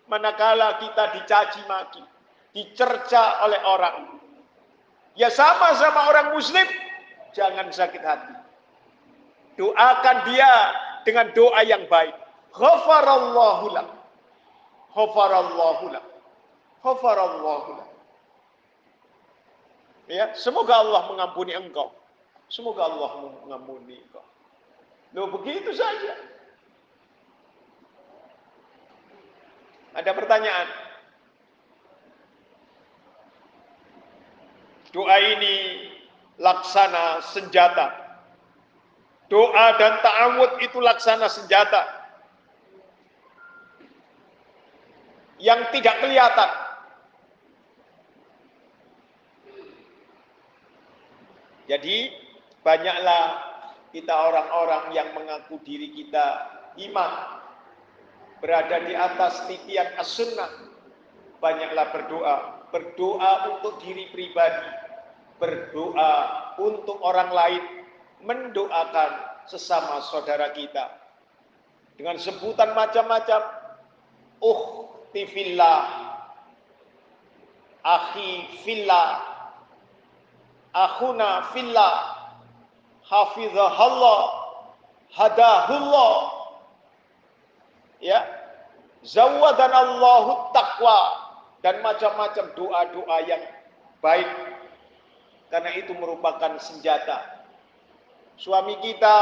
Manakala kita dicaci maki, dicerca oleh orang, ya sama-sama orang muslim, jangan sakit hati Doakan dia dengan doa yang baik. Ghafarallahu lak. Ghafarallahu lak. Ya, semoga Allah mengampuni engkau. Semoga Allah mengampuni engkau. Loh begitu saja. Ada pertanyaan? Doa ini laksana senjata. Doa dan ta'awud itu laksana senjata. Yang tidak kelihatan. Jadi banyaklah kita orang-orang yang mengaku diri kita iman. Berada di atas titian as-sunnah. Banyaklah berdoa. Berdoa untuk diri pribadi berdoa untuk orang lain, mendoakan sesama saudara kita. Dengan sebutan macam-macam, ukhti fillah, akhi fillah, akhuna fillah, hafizahallah, hadahullah. Ya, zawadan Allahu taqwa dan macam-macam doa-doa yang baik karena itu merupakan senjata. Suami kita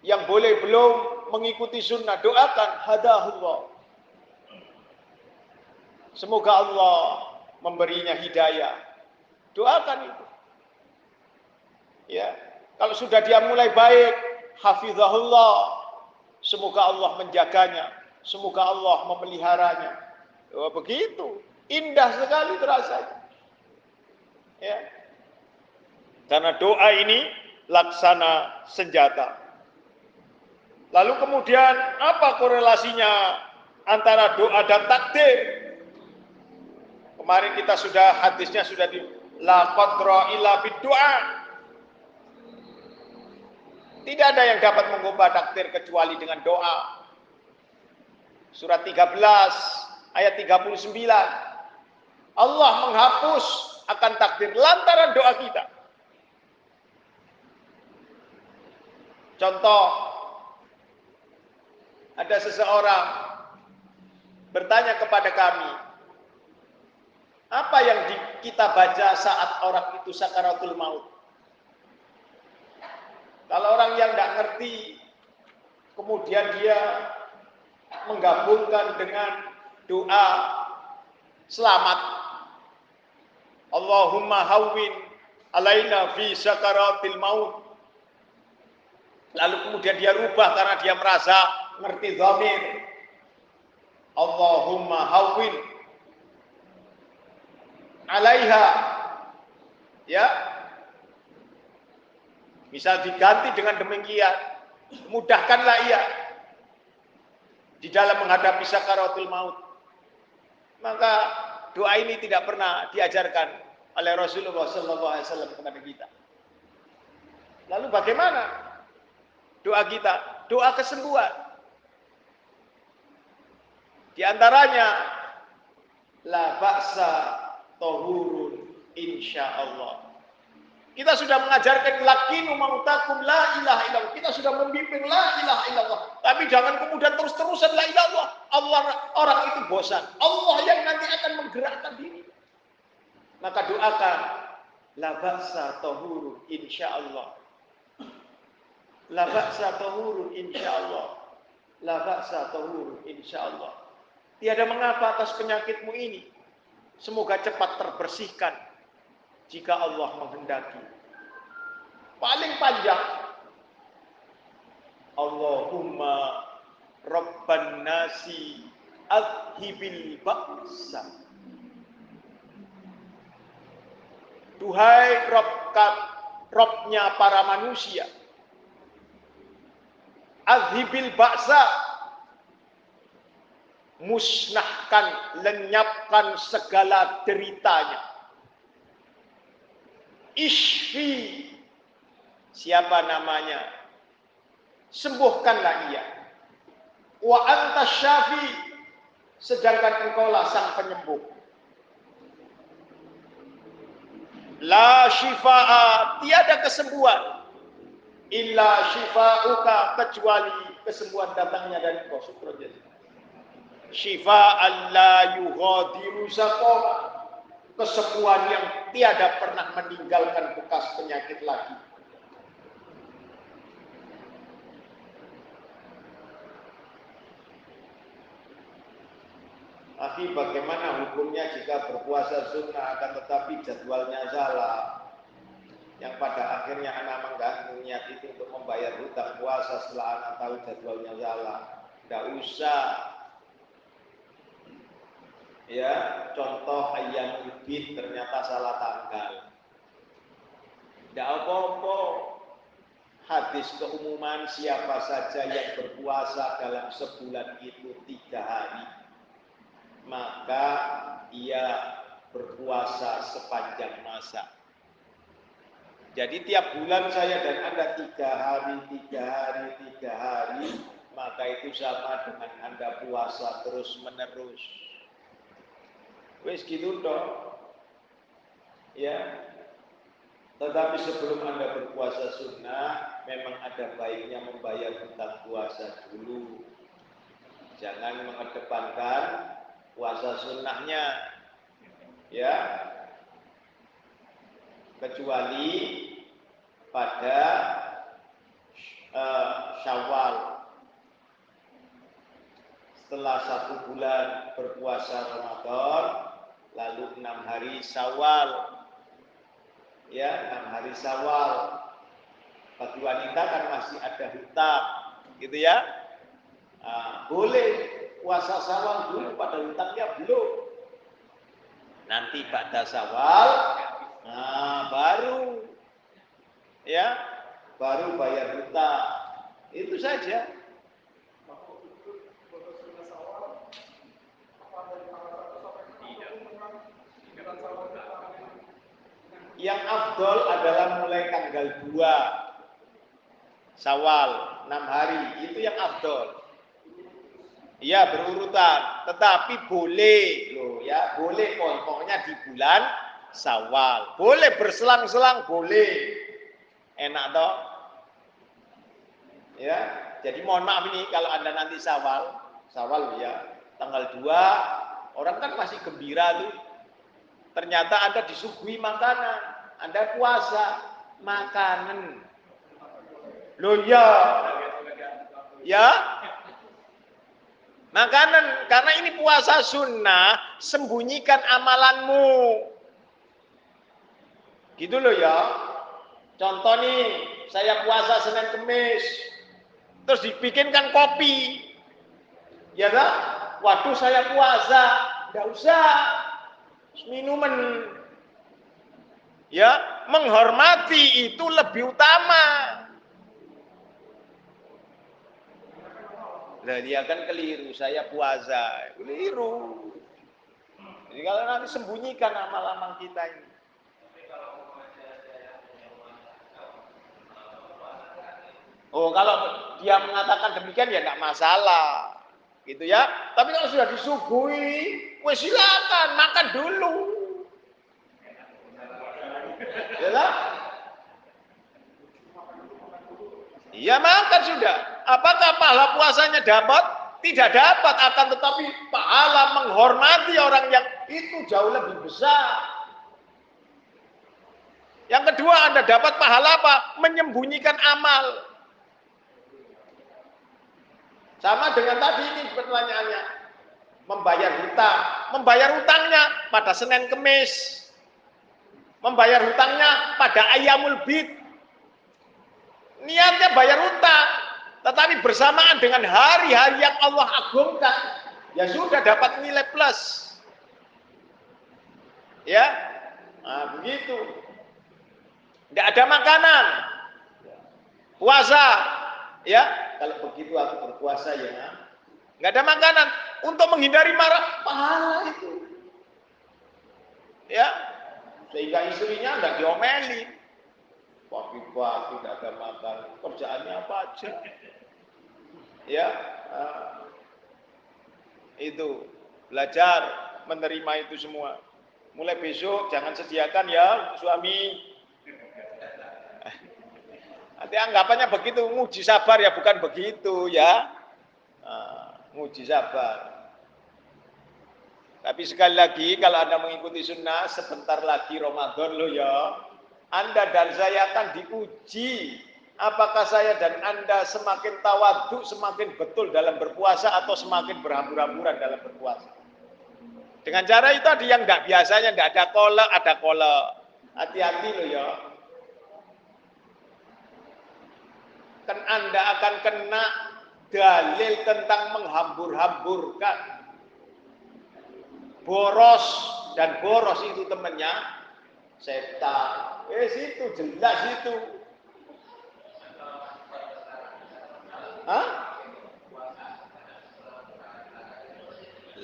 yang boleh belum mengikuti sunnah, doakan hadahullah. Semoga Allah memberinya hidayah. Doakan itu. Ya, kalau sudah dia mulai baik, hafizahullah. Semoga Allah menjaganya. Semoga Allah memeliharanya. Oh, begitu. Indah sekali terasa. Ya. Karena doa ini laksana senjata. Lalu kemudian apa korelasinya antara doa dan takdir? Kemarin kita sudah hadisnya sudah di la qadra illa doa. Tidak ada yang dapat mengubah takdir kecuali dengan doa. Surat 13 ayat 39. Allah menghapus akan takdir lantaran doa kita. Contoh, ada seseorang bertanya kepada kami, apa yang di, kita baca saat orang itu sakaratul maut? Kalau orang yang tidak ngerti, kemudian dia menggabungkan dengan doa selamat Allahumma hawwin alaina fi sakaratil maut. Lalu kemudian dia rubah karena dia merasa ngerti zamir. Allahumma hawwin alaiha. Ya. Bisa diganti dengan demikian. Mudahkanlah ia di dalam menghadapi sakaratul maut. Maka doa ini tidak pernah diajarkan oleh Rasulullah Wasallam kepada kita. Lalu bagaimana doa kita? Doa kesembuhan. Di antaranya la baksa tohurun insya Allah. Kita sudah mengajarkan lakinu mautakum la ilaha illallah. Kita sudah membimbing la ilaha illallah. Tapi jangan kemudian terus-terusan la ilaha Allah orang itu bosan. Allah yang nanti akan menggerakkan diri maka doakan la ba'sa tahuru insyaallah la ba'sa tahuru insyaallah la ba'sa tahuru insyaallah tiada mengapa atas penyakitmu ini semoga cepat terbersihkan jika Allah menghendaki paling panjang Allahumma rabban nasi adhibil ba'sa Duhai Rob, Robnya para manusia. Azhibil baksa. Musnahkan, lenyapkan segala deritanya. Ishfi. Siapa namanya? Sembuhkanlah ia. Wa anta syafi. Sedangkan engkaulah sang penyembuh. La shifa'a, tiada kesembuhan. Illa shifa'uka, kecuali kesembuhan datangnya dari kau. Syukur Shifa'an la yughadiru saqama. Kesembuhan yang tiada pernah meninggalkan bekas penyakit lagi. Tapi bagaimana hukumnya jika berpuasa sunnah akan tetapi jadwalnya salah? yang pada akhirnya anak menggantung niat itu untuk membayar hutang puasa setelah anak tahu jadwalnya salah. Tidak usah. Ya, contoh ayam ubin ternyata salah tanggal. Tidak apa-apa. Hadis keumuman siapa saja yang berpuasa dalam sebulan itu tiga hari. Maka ia berpuasa sepanjang masa. Jadi tiap bulan saya dan Anda tiga hari, tiga hari, tiga hari, maka itu sama dengan Anda puasa terus menerus. Wes gitu dong. Ya. Tetapi sebelum Anda berpuasa sunnah, memang ada baiknya membayar hutang puasa dulu. Jangan mengedepankan puasa sunnahnya. Ya, kecuali pada uh, Syawal setelah satu bulan berpuasa Ramadan lalu enam hari Syawal ya enam hari Syawal bagi wanita kan masih ada hutang gitu ya nah, boleh puasa Syawal dulu pada hutangnya belum nanti pada Syawal Nah, baru ya, baru bayar hutang. Itu saja. Yang afdol adalah mulai tanggal 2 Sawal, 6 hari. Itu yang afdol. Iya berurutan, tetapi boleh loh ya, boleh pokoknya di bulan Sawal. Boleh berselang-selang, boleh. Enak toh? Ya, jadi mohon maaf ini kalau Anda nanti Sawal, Sawal ya, tanggal 2, orang kan masih gembira tuh. Ternyata Anda disuguhi makanan, Anda puasa, makanan. Loh ya. Ya, Makanan, karena ini puasa sunnah, sembunyikan amalanmu. Gitu loh ya. Contoh nih, saya puasa Senin Kemis. Terus dibikinkan kopi. Ya kan? Waduh saya puasa. Enggak usah. Minuman. Ya, menghormati itu lebih utama. Nah, dia kan keliru, saya puasa. Keliru. Jadi kalau nanti sembunyikan amal-amal kita ini. Oh, kalau dia mengatakan demikian ya enggak masalah. Gitu ya. Tapi kalau sudah disuguhi, wes silakan makan dulu. Ya lah. Iya makan sudah. Apakah pahala puasanya dapat? Tidak dapat akan tetapi pahala menghormati orang yang itu jauh lebih besar. Yang kedua Anda dapat pahala apa? Menyembunyikan amal. Sama dengan tadi ini pertanyaannya. Membayar hutang. Membayar hutangnya pada Senin Kemis. Membayar hutangnya pada Ayamul Bid. Niatnya bayar hutang. Tetapi bersamaan dengan hari-hari yang Allah agungkan. Ya sudah dapat nilai plus. Ya. Nah, begitu. Tidak ada makanan. Puasa. Ya, kalau begitu aku berpuasa ya. Nggak ada makanan untuk menghindari marah pahala itu. Ya, sehingga istrinya nggak diomeli. Pagi-pagi ada makan, kerjaannya apa aja. Ya, uh, itu belajar menerima itu semua. Mulai besok jangan sediakan ya suami Nanti anggapannya begitu, nguji sabar ya bukan begitu ya. Nguji sabar. Tapi sekali lagi kalau Anda mengikuti sunnah sebentar lagi Ramadan loh ya. Anda dan saya akan diuji apakah saya dan Anda semakin tawaduk, semakin betul dalam berpuasa atau semakin berhambur-hamburan dalam berpuasa. Dengan cara itu tadi yang nggak biasanya nggak ada kolak, ada kolak. Hati-hati loh ya. kan Anda akan kena dalil tentang menghambur-hamburkan. Boros dan boros itu temannya setan. Eh situ jelas itu. Hah?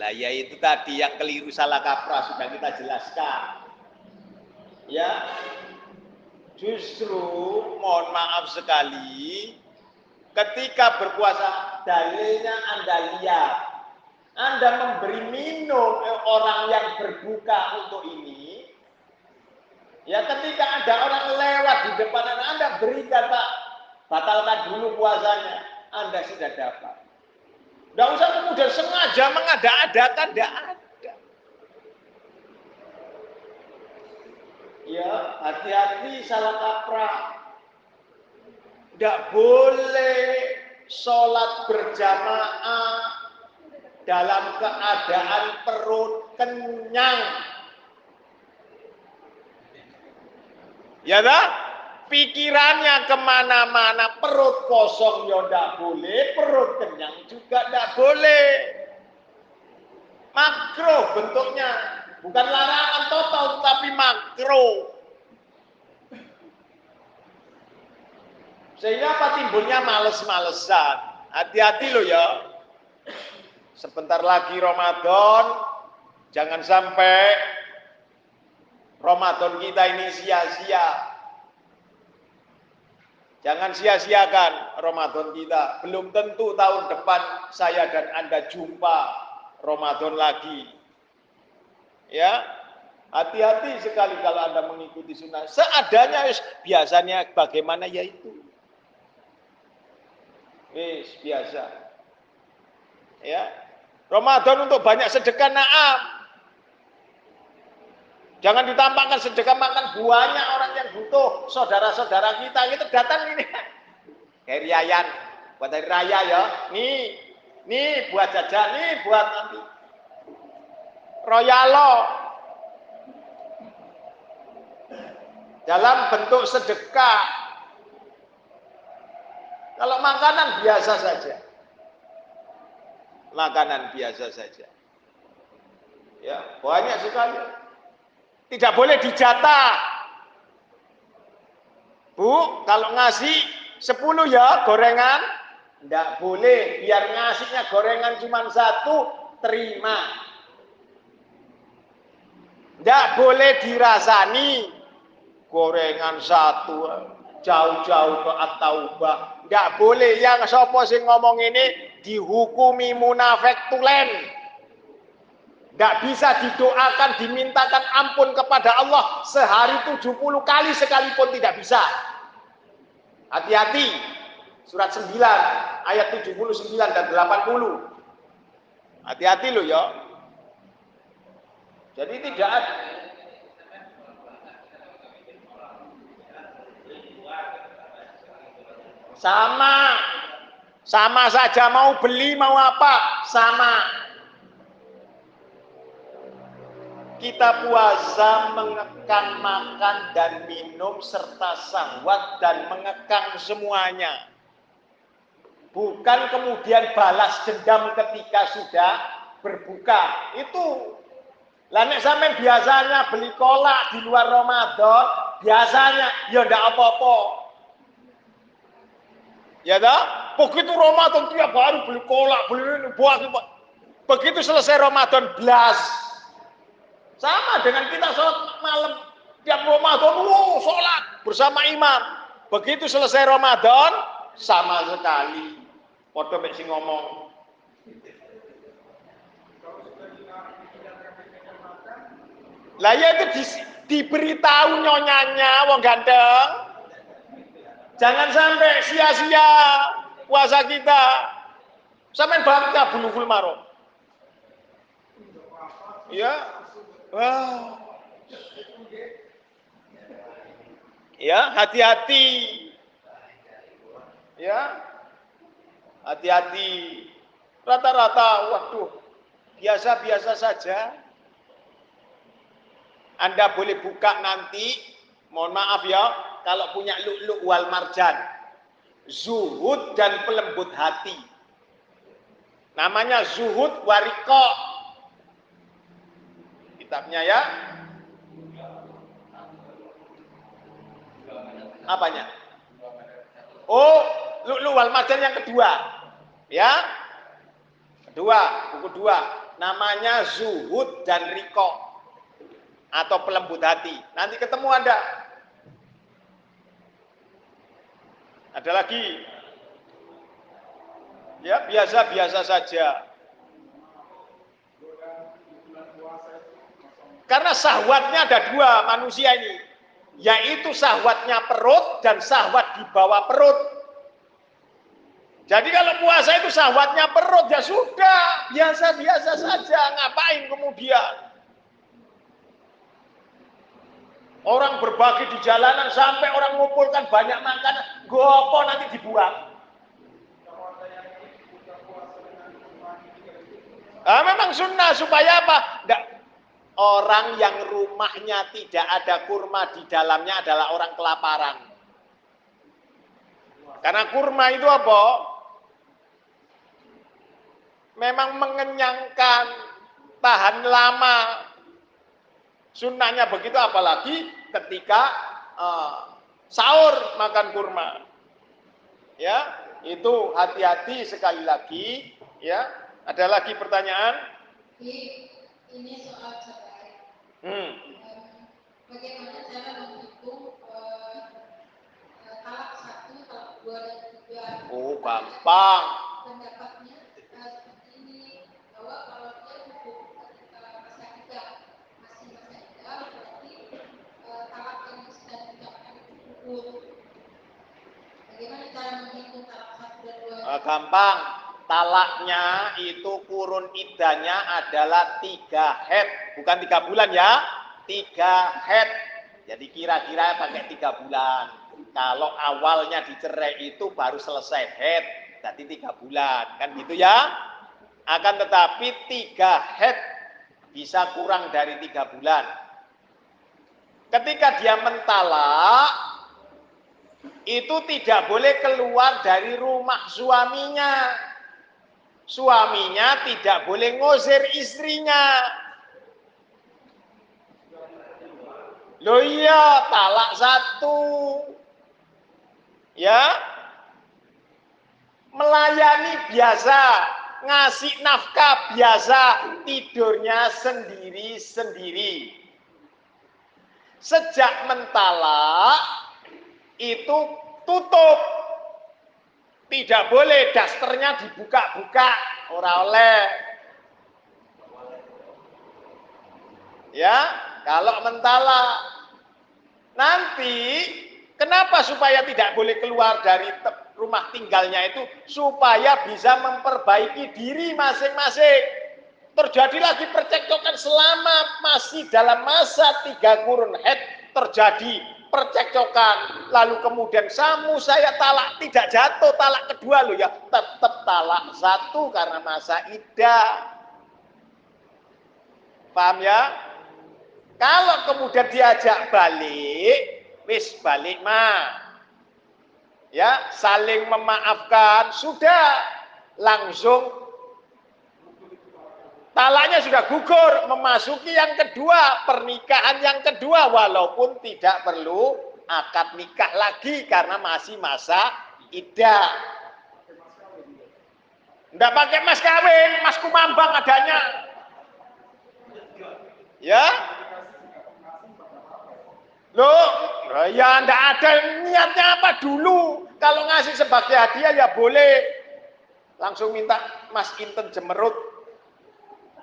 Lah ya itu tadi yang keliru salah kaprah sudah kita jelaskan. Ya. Justru mohon maaf sekali ketika berpuasa dalilnya Anda lihat Anda memberi minum orang yang berbuka untuk ini ya ketika ada orang lewat di depan Anda, Anda berikan Pak batalkan dulu puasanya Anda sudah dapat tidak usah kemudian sengaja mengada-adakan, tidak ada. Ya, hati-hati salah kaprah. Tidak boleh sholat berjamaah dalam keadaan perut kenyang. Ya tak? pikirannya ke mana-mana, perut kosong ya tidak boleh, perut kenyang juga tidak boleh. Makro bentuknya, bukan larangan total, tapi makro. Sehingga apa timbulnya males-malesan. Hati-hati loh ya. Sebentar lagi Ramadan, jangan sampai Ramadan kita ini sia-sia Jangan sia-siakan Ramadan kita. Belum tentu tahun depan saya dan Anda jumpa Ramadan lagi. Ya, hati-hati sekali kalau Anda mengikuti sunnah. Seadanya biasanya bagaimana yaitu. Wis biasa. Ya. Ramadan untuk banyak sedekah naam. Jangan ditampakkan sedekah makan buahnya orang yang butuh. Saudara-saudara kita itu datang ini. Kayak. Buat hari raya ya. Nih. Nih buat jajan. Nih buat nanti. Royalo. Dalam bentuk sedekah. Kalau makanan biasa saja. Makanan biasa saja. Ya, banyak sekali. Tidak boleh dijatah. Bu, kalau ngasih 10 ya gorengan, tidak boleh. Biar ngasihnya gorengan cuma satu, terima. Tidak boleh dirasani. Gorengan satu, jauh-jauh ke At-Taubah. Tidak boleh. Yang sopo sing ngomong ini dihukumi munafik tulen. Tidak bisa didoakan, dimintakan ampun kepada Allah sehari 70 kali sekalipun tidak bisa. Hati-hati. Surat 9 ayat 79 dan 80. Hati-hati loh ya. Jadi tidak ada Sama. Sama saja mau beli mau apa? Sama. kita puasa mengekang makan dan minum serta sahwat dan mengekang semuanya. Bukan kemudian balas dendam ketika sudah berbuka. Itu Lanek sampai biasanya beli kolak di luar Ramadan, biasanya ya ndak apa-apa. Ya dah, begitu Ramadan tiap hari beli kolak, beli ini, buat begitu selesai Ramadan belas sama dengan kita sholat malam tiap Ramadan, wow, sholat bersama imam. Begitu selesai Ramadan, sama sekali. Podo mek ngomong. Lah ya itu di, diberitahu nyonyanya wong ganteng. Jangan sampai sia-sia puasa kita. Sampai bangga bulughul marom. Ya, Wah. Ya, hati-hati. Ya. Hati-hati. Rata-rata, waduh, biasa-biasa saja. Anda boleh buka nanti, mohon maaf ya, kalau punya luk-luk wal marjan. zuhud dan pelembut hati. Namanya zuhud wariko. Kitabnya ya. Apanya? Oh, Lu'lu wal Marjan yang kedua. Ya. Kedua, buku dua. Namanya Zuhud dan Riko. Atau pelembut hati. Nanti ketemu Anda. Ada lagi. Ya, biasa-biasa saja. Karena sahwatnya ada dua manusia ini. Yaitu sahwatnya perut dan sahwat di bawah perut. Jadi kalau puasa itu sahwatnya perut ya sudah, biasa-biasa saja, ngapain kemudian? Orang berbagi di jalanan sampai orang ngumpulkan banyak makanan, gopo nanti dibuang. Ah, memang sunnah supaya apa? Nggak, orang yang rumahnya tidak ada kurma di dalamnya adalah orang kelaparan. Karena kurma itu apa? Memang mengenyangkan, tahan lama. Sunnahnya begitu apalagi ketika uh, sahur makan kurma. Ya, itu hati-hati sekali lagi, ya. Ada lagi pertanyaan? Ini soal cerai. Hmm. Bagaimana cara menghitung uh, talak satu, talak dua dan tiga? Oh, gampang. Pendapatnya uh, seperti ini bahwa kalau dia hukum ketika masa tiga masih masa tiga berarti uh, talak yang sedang diucapkan itu gugur. Bagaimana cara menghitung talak satu dan dua? Uh, gampang talaknya itu kurun idahnya adalah tiga head, bukan tiga bulan ya, tiga head. Jadi kira-kira pakai tiga bulan. Kalau awalnya dicerai itu baru selesai head, jadi tiga bulan, kan gitu ya. Akan tetapi tiga head bisa kurang dari tiga bulan. Ketika dia mentalak, itu tidak boleh keluar dari rumah suaminya suaminya tidak boleh ngosir istrinya. Loh iya, talak satu. Ya. Melayani biasa, ngasih nafkah biasa, tidurnya sendiri-sendiri. Sejak mentalak itu tutup. Tidak boleh dasternya dibuka-buka, ora oleh. Ya, kalau mentala. Nanti kenapa supaya tidak boleh keluar dari rumah tinggalnya itu? Supaya bisa memperbaiki diri masing-masing. Terjadi lagi percekcokan selama masih dalam masa tiga kurun head terjadi percekcokan. Lalu kemudian samu saya talak tidak jatuh talak kedua loh ya. Tetap talak satu karena masa idah paham ya? Kalau kemudian diajak balik wis balik mah. Ya saling memaafkan sudah. Langsung talaknya sudah gugur memasuki yang kedua pernikahan yang kedua walaupun tidak perlu akad nikah lagi karena masih masa idah tidak pakai mas kawin mas kumambang adanya. Ya? Loh, ya ndak ada. Niatnya apa dulu. Kalau ngasih sebagai hadiah ya boleh. Langsung minta Mas Inten Jemerut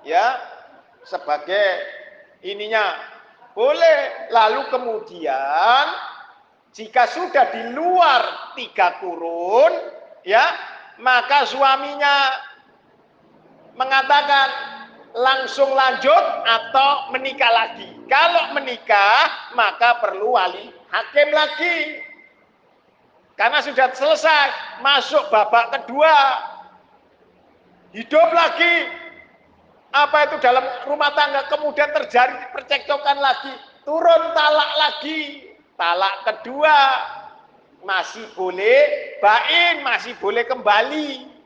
ya sebagai ininya. Boleh. Lalu kemudian jika sudah di luar tiga kurun ya maka suaminya mengatakan langsung lanjut atau menikah lagi. Kalau menikah maka perlu wali hakim lagi. Karena sudah selesai masuk babak kedua. Hidup lagi apa itu dalam rumah tangga kemudian terjadi percekcokan lagi, turun talak lagi, talak kedua. masih boleh bain, masih boleh kembali.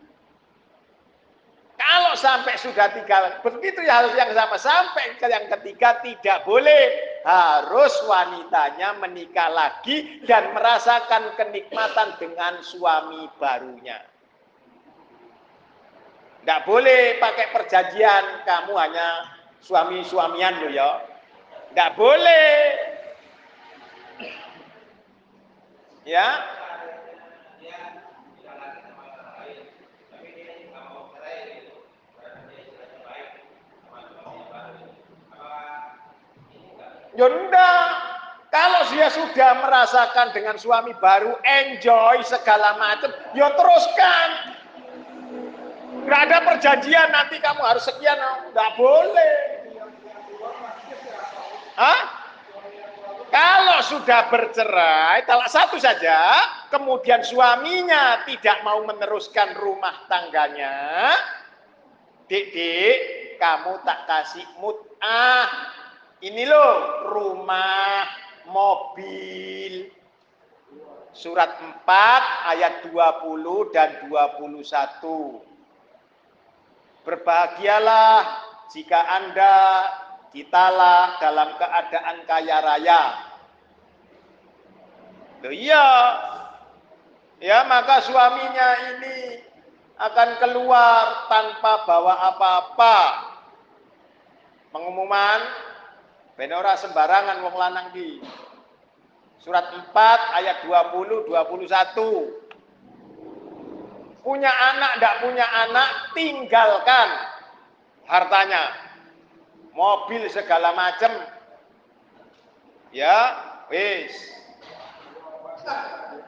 Kalau sampai sudah tiga, begitu ya hal yang sama. Sampai ke yang ketiga tidak boleh. Harus wanitanya menikah lagi dan merasakan kenikmatan dengan suami barunya. Tidak boleh pakai perjanjian, kamu hanya suami-suamian loh ya. Tidak boleh. Ya, Ya enggak. Kalau dia sudah merasakan dengan suami baru, enjoy segala macam, ya teruskan. Enggak ada perjanjian nanti kamu harus sekian, enggak boleh. Hah? Kalau sudah bercerai, talak satu saja, kemudian suaminya tidak mau meneruskan rumah tangganya, dik-dik, kamu tak kasih mut'ah, ini loh rumah, mobil. Surat 4 ayat 20 dan 21. Berbahagialah jika Anda ditalak dalam keadaan kaya raya. Loh iya. Ya, maka suaminya ini akan keluar tanpa bawa apa-apa. Pengumuman Ben ora sembarangan wong lanang di Surat 4 ayat 20 21. Punya anak ndak punya anak tinggalkan hartanya. Mobil segala macam. Ya, wis.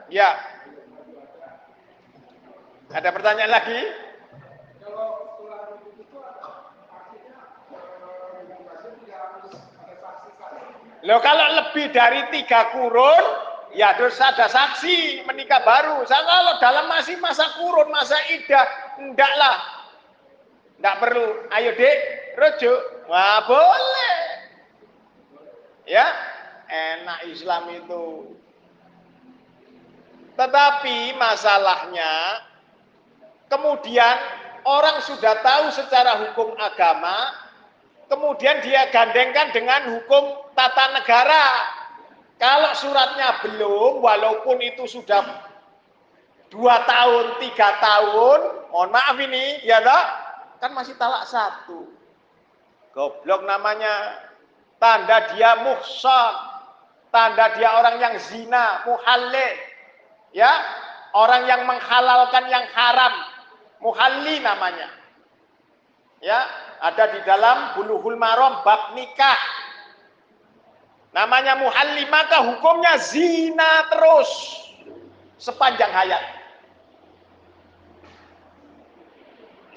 Ya. Ada pertanyaan lagi? Loh kalau lebih dari tiga kurun, ya harus ada saksi menikah baru. Saya kalau dalam masih masa kurun, masa idah, enggak lah. Enggak perlu. Ayo dek, rujuk. Wah boleh. Ya, enak Islam itu. Tetapi masalahnya, kemudian orang sudah tahu secara hukum agama, kemudian dia gandengkan dengan hukum tata negara. Kalau suratnya belum, walaupun itu sudah dua tahun, tiga tahun, mohon maaf ini, ya tak? Kan masih talak satu. Goblok namanya. Tanda dia muhsan. Tanda dia orang yang zina, muhalle. Ya, orang yang menghalalkan yang haram. Muhalli namanya. Ya, ada di dalam buluhul marom bab nikah. Namanya muhalli maka hukumnya zina terus sepanjang hayat.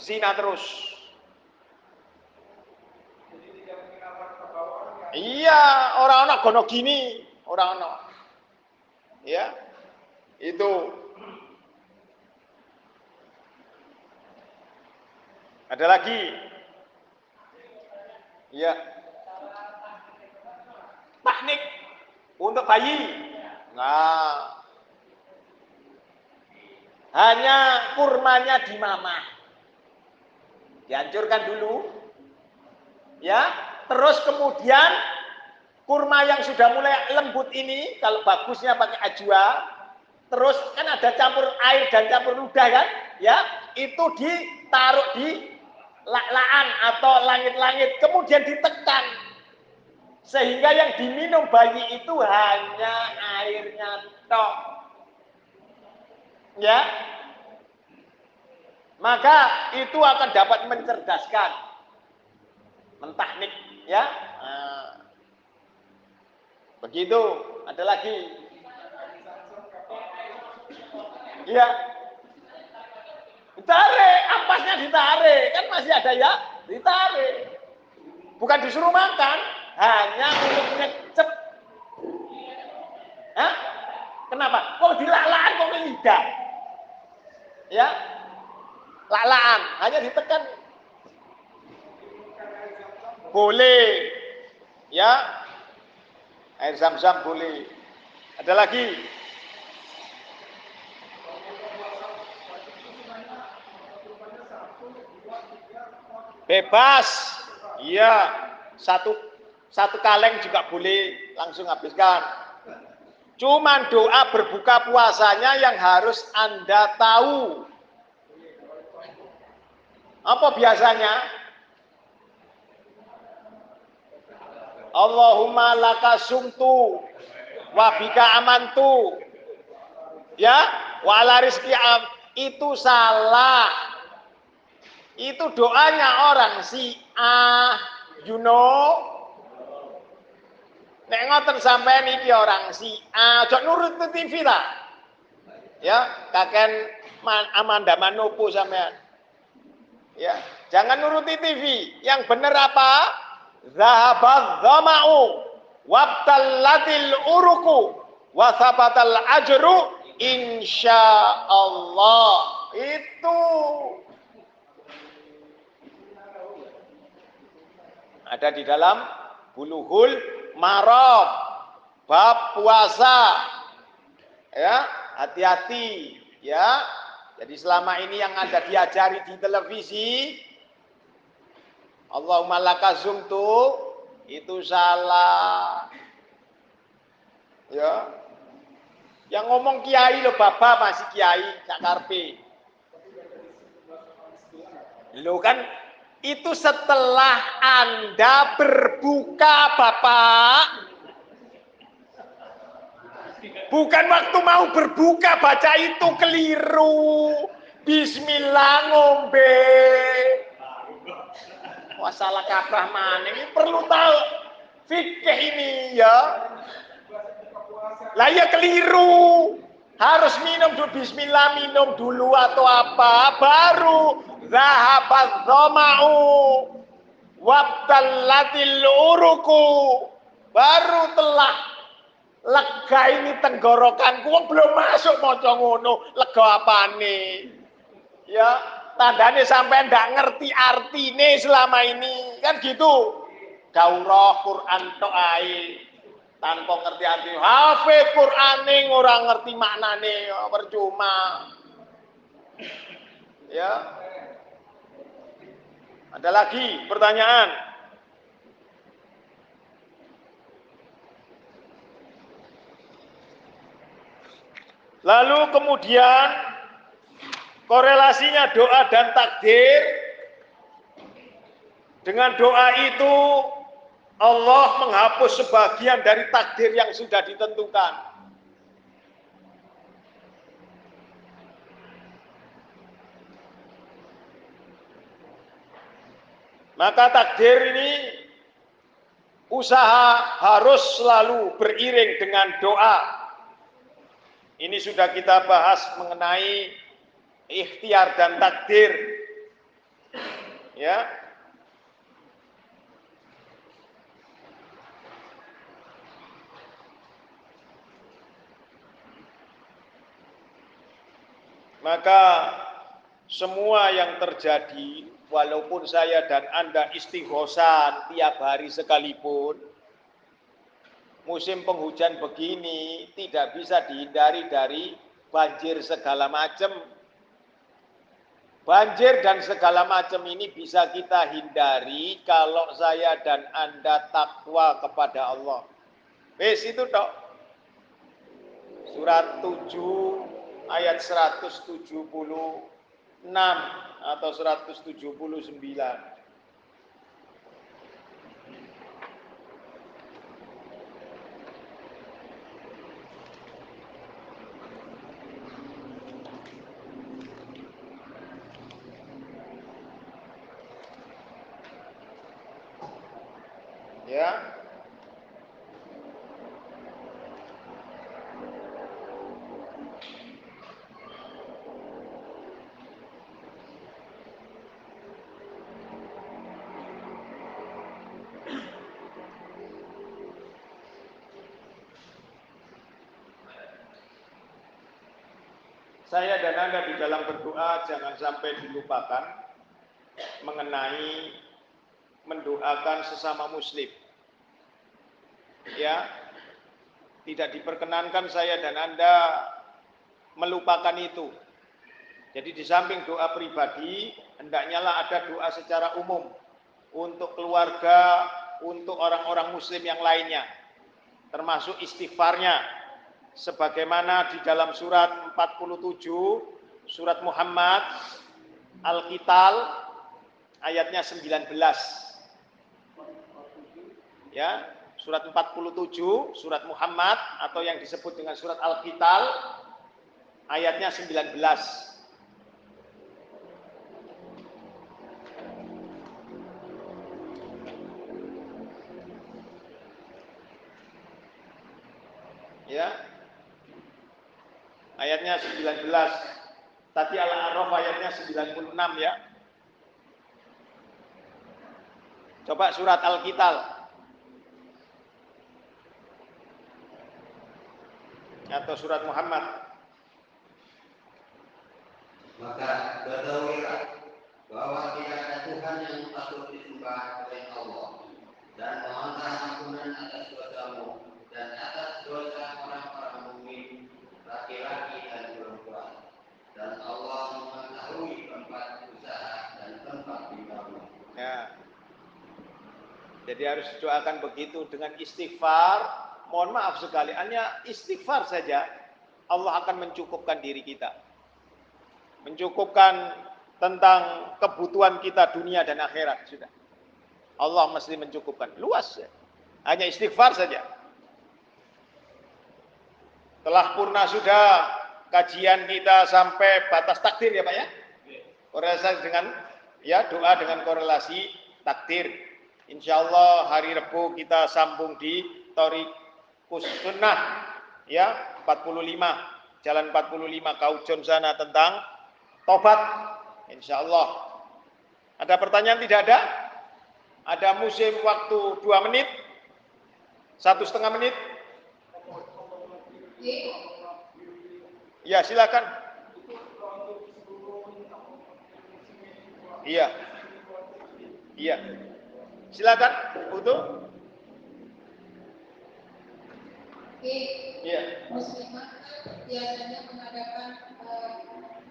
Zina terus. Iya, orang-orang gono gini, orang-orang. Ya. Itu Ada lagi? Ya. Teknik untuk bayi. Nah. Hanya kurmanya di mama. Dihancurkan dulu. Ya. Terus kemudian kurma yang sudah mulai lembut ini kalau bagusnya pakai ajwa terus kan ada campur air dan campur ludah kan ya itu ditaruh di laan atau langit-langit kemudian ditekan sehingga yang diminum bayi itu hanya airnya tok. Ya. Maka itu akan dapat mencerdaskan. Mentahnik ya. Nah, begitu. Ada lagi? Ya. Ditarik, ampasnya ditarik. Kan masih ada ya, ditarik. Bukan disuruh makan, hanya untuk ngecep. Hah? Kenapa? Kok dilalaan kok tidak? Ya, lalaan hanya ditekan boleh ya air zam-zam boleh ada lagi bebas iya satu satu kaleng juga boleh langsung habiskan. Cuman doa berbuka puasanya yang harus Anda tahu. Apa biasanya? Allahumma laka sumtu wa bika amantu. Ya, wa ala rizki am. Itu salah. Itu doanya orang si A, you know, Nek ngoten sampean iki orang si A, aja nurut TV lah. Ya, kakek Amanda Manopo sampean. Ya, jangan nuruti TV. Yang benar apa? Zahabaz zama'u wabtallatil uruku wa sabatal ajru insyaallah. Itu ada di dalam buluhul marob, bab puasa. Ya, hati-hati ya. Jadi selama ini yang Anda diajari di televisi Allahumma laka zumtu itu salah. Ya. Yang ngomong kiai lo bapak masih kiai gak karpe. Lo kan itu setelah Anda berbuka, Bapak. Bukan waktu mau berbuka baca itu keliru. Bismillah ngombe. Masalah kaprah mana ini perlu tahu fikih ini ya. Lah ya keliru. Harus minum dulu bismillah minum dulu atau apa baru zahabat dhama'u wabtallatil uruku baru telah lega ini tenggorokanku. Belum masuk maca ngono lega apane? Ya tandane sampai ndak ngerti artine selama ini. Kan gitu. Daurah Quran tok ae. Tanpa ngerti arti. Hafid Qur'ane ora ngerti maknane percuma. Ya ada lagi pertanyaan? Lalu kemudian korelasinya doa dan takdir dengan doa itu Allah menghapus sebagian dari takdir yang sudah ditentukan. Maka takdir ini usaha harus selalu beriring dengan doa. Ini sudah kita bahas mengenai ikhtiar dan takdir. Ya. Maka semua yang terjadi walaupun saya dan Anda istighosan tiap hari sekalipun, musim penghujan begini tidak bisa dihindari dari banjir segala macam. Banjir dan segala macam ini bisa kita hindari kalau saya dan Anda takwa kepada Allah. Wes itu dok. Surat 7 ayat 170 6 atau 179. Ya, Saya dan Anda di dalam berdoa jangan sampai dilupakan mengenai mendoakan sesama muslim. Ya, tidak diperkenankan saya dan Anda melupakan itu. Jadi di samping doa pribadi, hendaknya lah ada doa secara umum untuk keluarga, untuk orang-orang muslim yang lainnya. Termasuk istighfarnya. Sebagaimana di dalam surat 47, surat Muhammad, Al-Qital, ayatnya 19. Ya, surat 47, surat Muhammad atau yang disebut dengan surat Al-Qital ayatnya 19. Ya. Ayatnya 19. Tadi Al-A'raf ayatnya 96 ya. Coba surat Al-Qital atau surat Muhammad. Maka ketahuilah bahwa tidak ada Tuhan yang patut disembah selain Allah dan mohonlah ampunan atas dosamu dan atas dosa orang-orang mukmin laki-laki dan perempuan dan Allah mengetahui tempat usaha dan tempat tinggalmu. Ya. Jadi harus doakan begitu dengan istighfar mohon maaf sekali, hanya istighfar saja Allah akan mencukupkan diri kita. Mencukupkan tentang kebutuhan kita dunia dan akhirat sudah. Allah mesti mencukupkan. Luas ya. Hanya istighfar saja. Telah purna sudah kajian kita sampai batas takdir ya Pak ya. Korelasi dengan ya doa dengan korelasi takdir. Insya Allah hari Rebu kita sambung di Torik sunnah ya 45 jalan 45 kaujon sana tentang tobat. Insya Allah ada pertanyaan tidak ada? Ada musim waktu dua menit? Satu setengah menit? Ya silakan iya iya silakan untuk Iya. Muslimah biasanya mengadakan uh,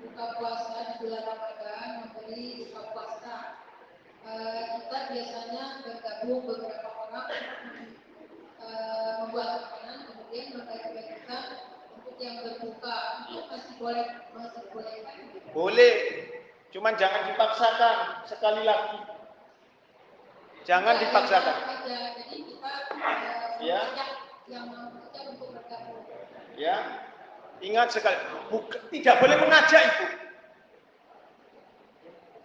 buka puasa di bulan Ramadan, memberi buka puasa. Uh, kita biasanya bergabung beberapa orang uh, membuat makanan, kemudian membagi-bagikan untuk yang berbuka. Itu masih boleh, masih boleh kan? Boleh, cuman jangan dipaksakan sekali lagi. Jangan dipaksakan. Jadi kita ya. yang Ya, ingat sekali, buka, tidak boleh mengajak itu.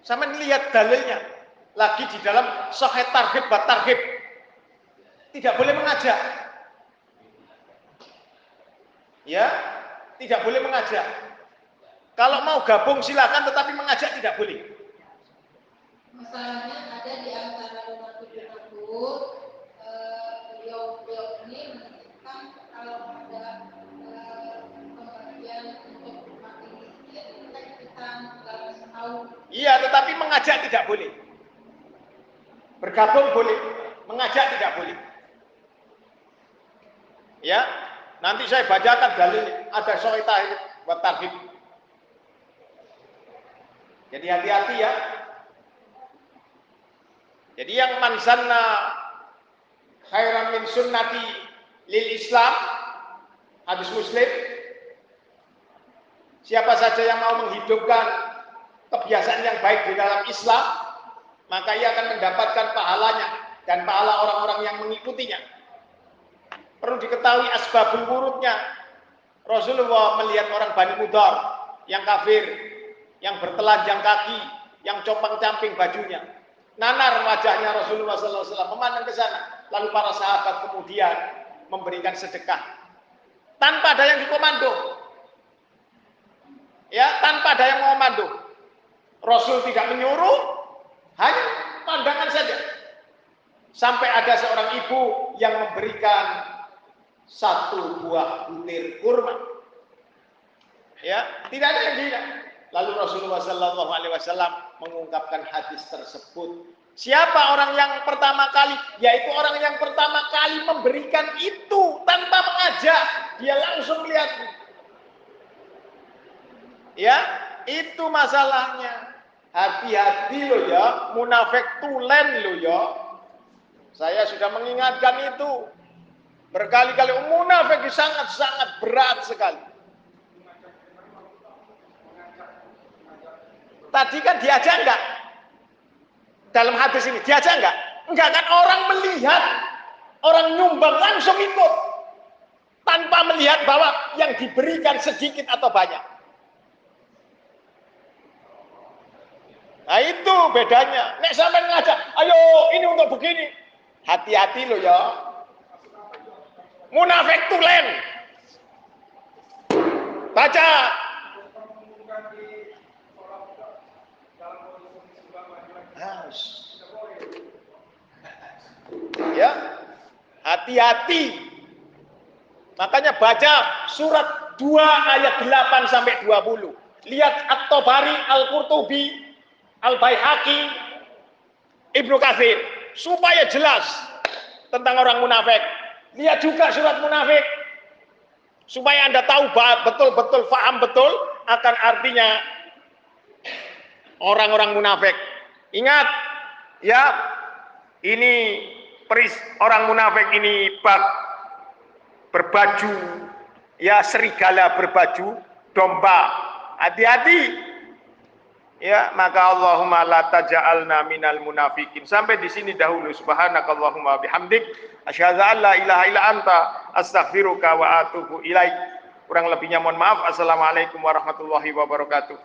Sama lihat dalilnya. Lagi di dalam sahih tarhib bat tarhib. Tidak boleh mengajak. Ya, tidak boleh mengajak. Kalau mau gabung silakan tetapi mengajak tidak boleh. Masalahnya ada di antara donatur-donatur eh, beliau-beliau ini menentukan kalau ada Iya, tetapi mengajak tidak boleh. Bergabung boleh, mengajak tidak boleh. Ya, nanti saya bacakan dalil ada soita buat tarhib. Jadi hati-hati ya. Jadi yang manzanna khairan min sunnati lil Islam hadis Muslim siapa saja yang mau menghidupkan kebiasaan yang baik di dalam Islam, maka ia akan mendapatkan pahalanya dan pahala orang-orang yang mengikutinya. Perlu diketahui asbabul wurudnya. Rasulullah melihat orang Bani Mudar yang kafir, yang bertelanjang kaki, yang compang-camping bajunya. Nanar wajahnya Rasulullah SAW memandang ke sana. Lalu para sahabat kemudian memberikan sedekah tanpa ada yang dikomando. Ya, tanpa ada yang mengomando. Rasul tidak menyuruh, hanya pandangan saja. Sampai ada seorang ibu yang memberikan satu buah butir kurma. Ya, tidak ada yang tidak. Lalu Rasulullah Shallallahu Alaihi Wasallam mengungkapkan hadis tersebut. Siapa orang yang pertama kali? Yaitu orang yang pertama kali memberikan itu tanpa mengajak. Dia langsung melihat. Ya, itu masalahnya. Hati-hati loh ya, munafik tulen loh ya. Saya sudah mengingatkan itu. Berkali-kali munafik sangat-sangat berat sekali. Tadi kan diajak enggak? Dalam hadis ini diajak enggak? Enggak kan orang melihat orang nyumbang langsung ikut tanpa melihat bahwa yang diberikan sedikit atau banyak. Nah itu bedanya. Nek sampai ngajak, ayo ini untuk begini. Hati-hati loh ya. Munafik tulen. Baca. Ya. Hati-hati. Makanya baca surat 2 ayat 8 sampai 20. Lihat At-Tabari, Al-Qurtubi, Al-Baihaqi, Ibnu Katsir supaya jelas tentang orang munafik. Lihat juga surat munafik supaya Anda tahu betul-betul faham betul akan artinya orang-orang munafik. Ingat ya, ini peris orang munafik ini bak berbaju ya serigala berbaju domba. Hati-hati Ya, maka Allahumma la taj'alna minal munafikin. Sampai di sini dahulu. Subhanakallahumma bihamdik asyhadu an la ilaha illa anta astaghfiruka wa atubu ilaik. Kurang lebihnya mohon maaf. Assalamualaikum warahmatullahi wabarakatuh.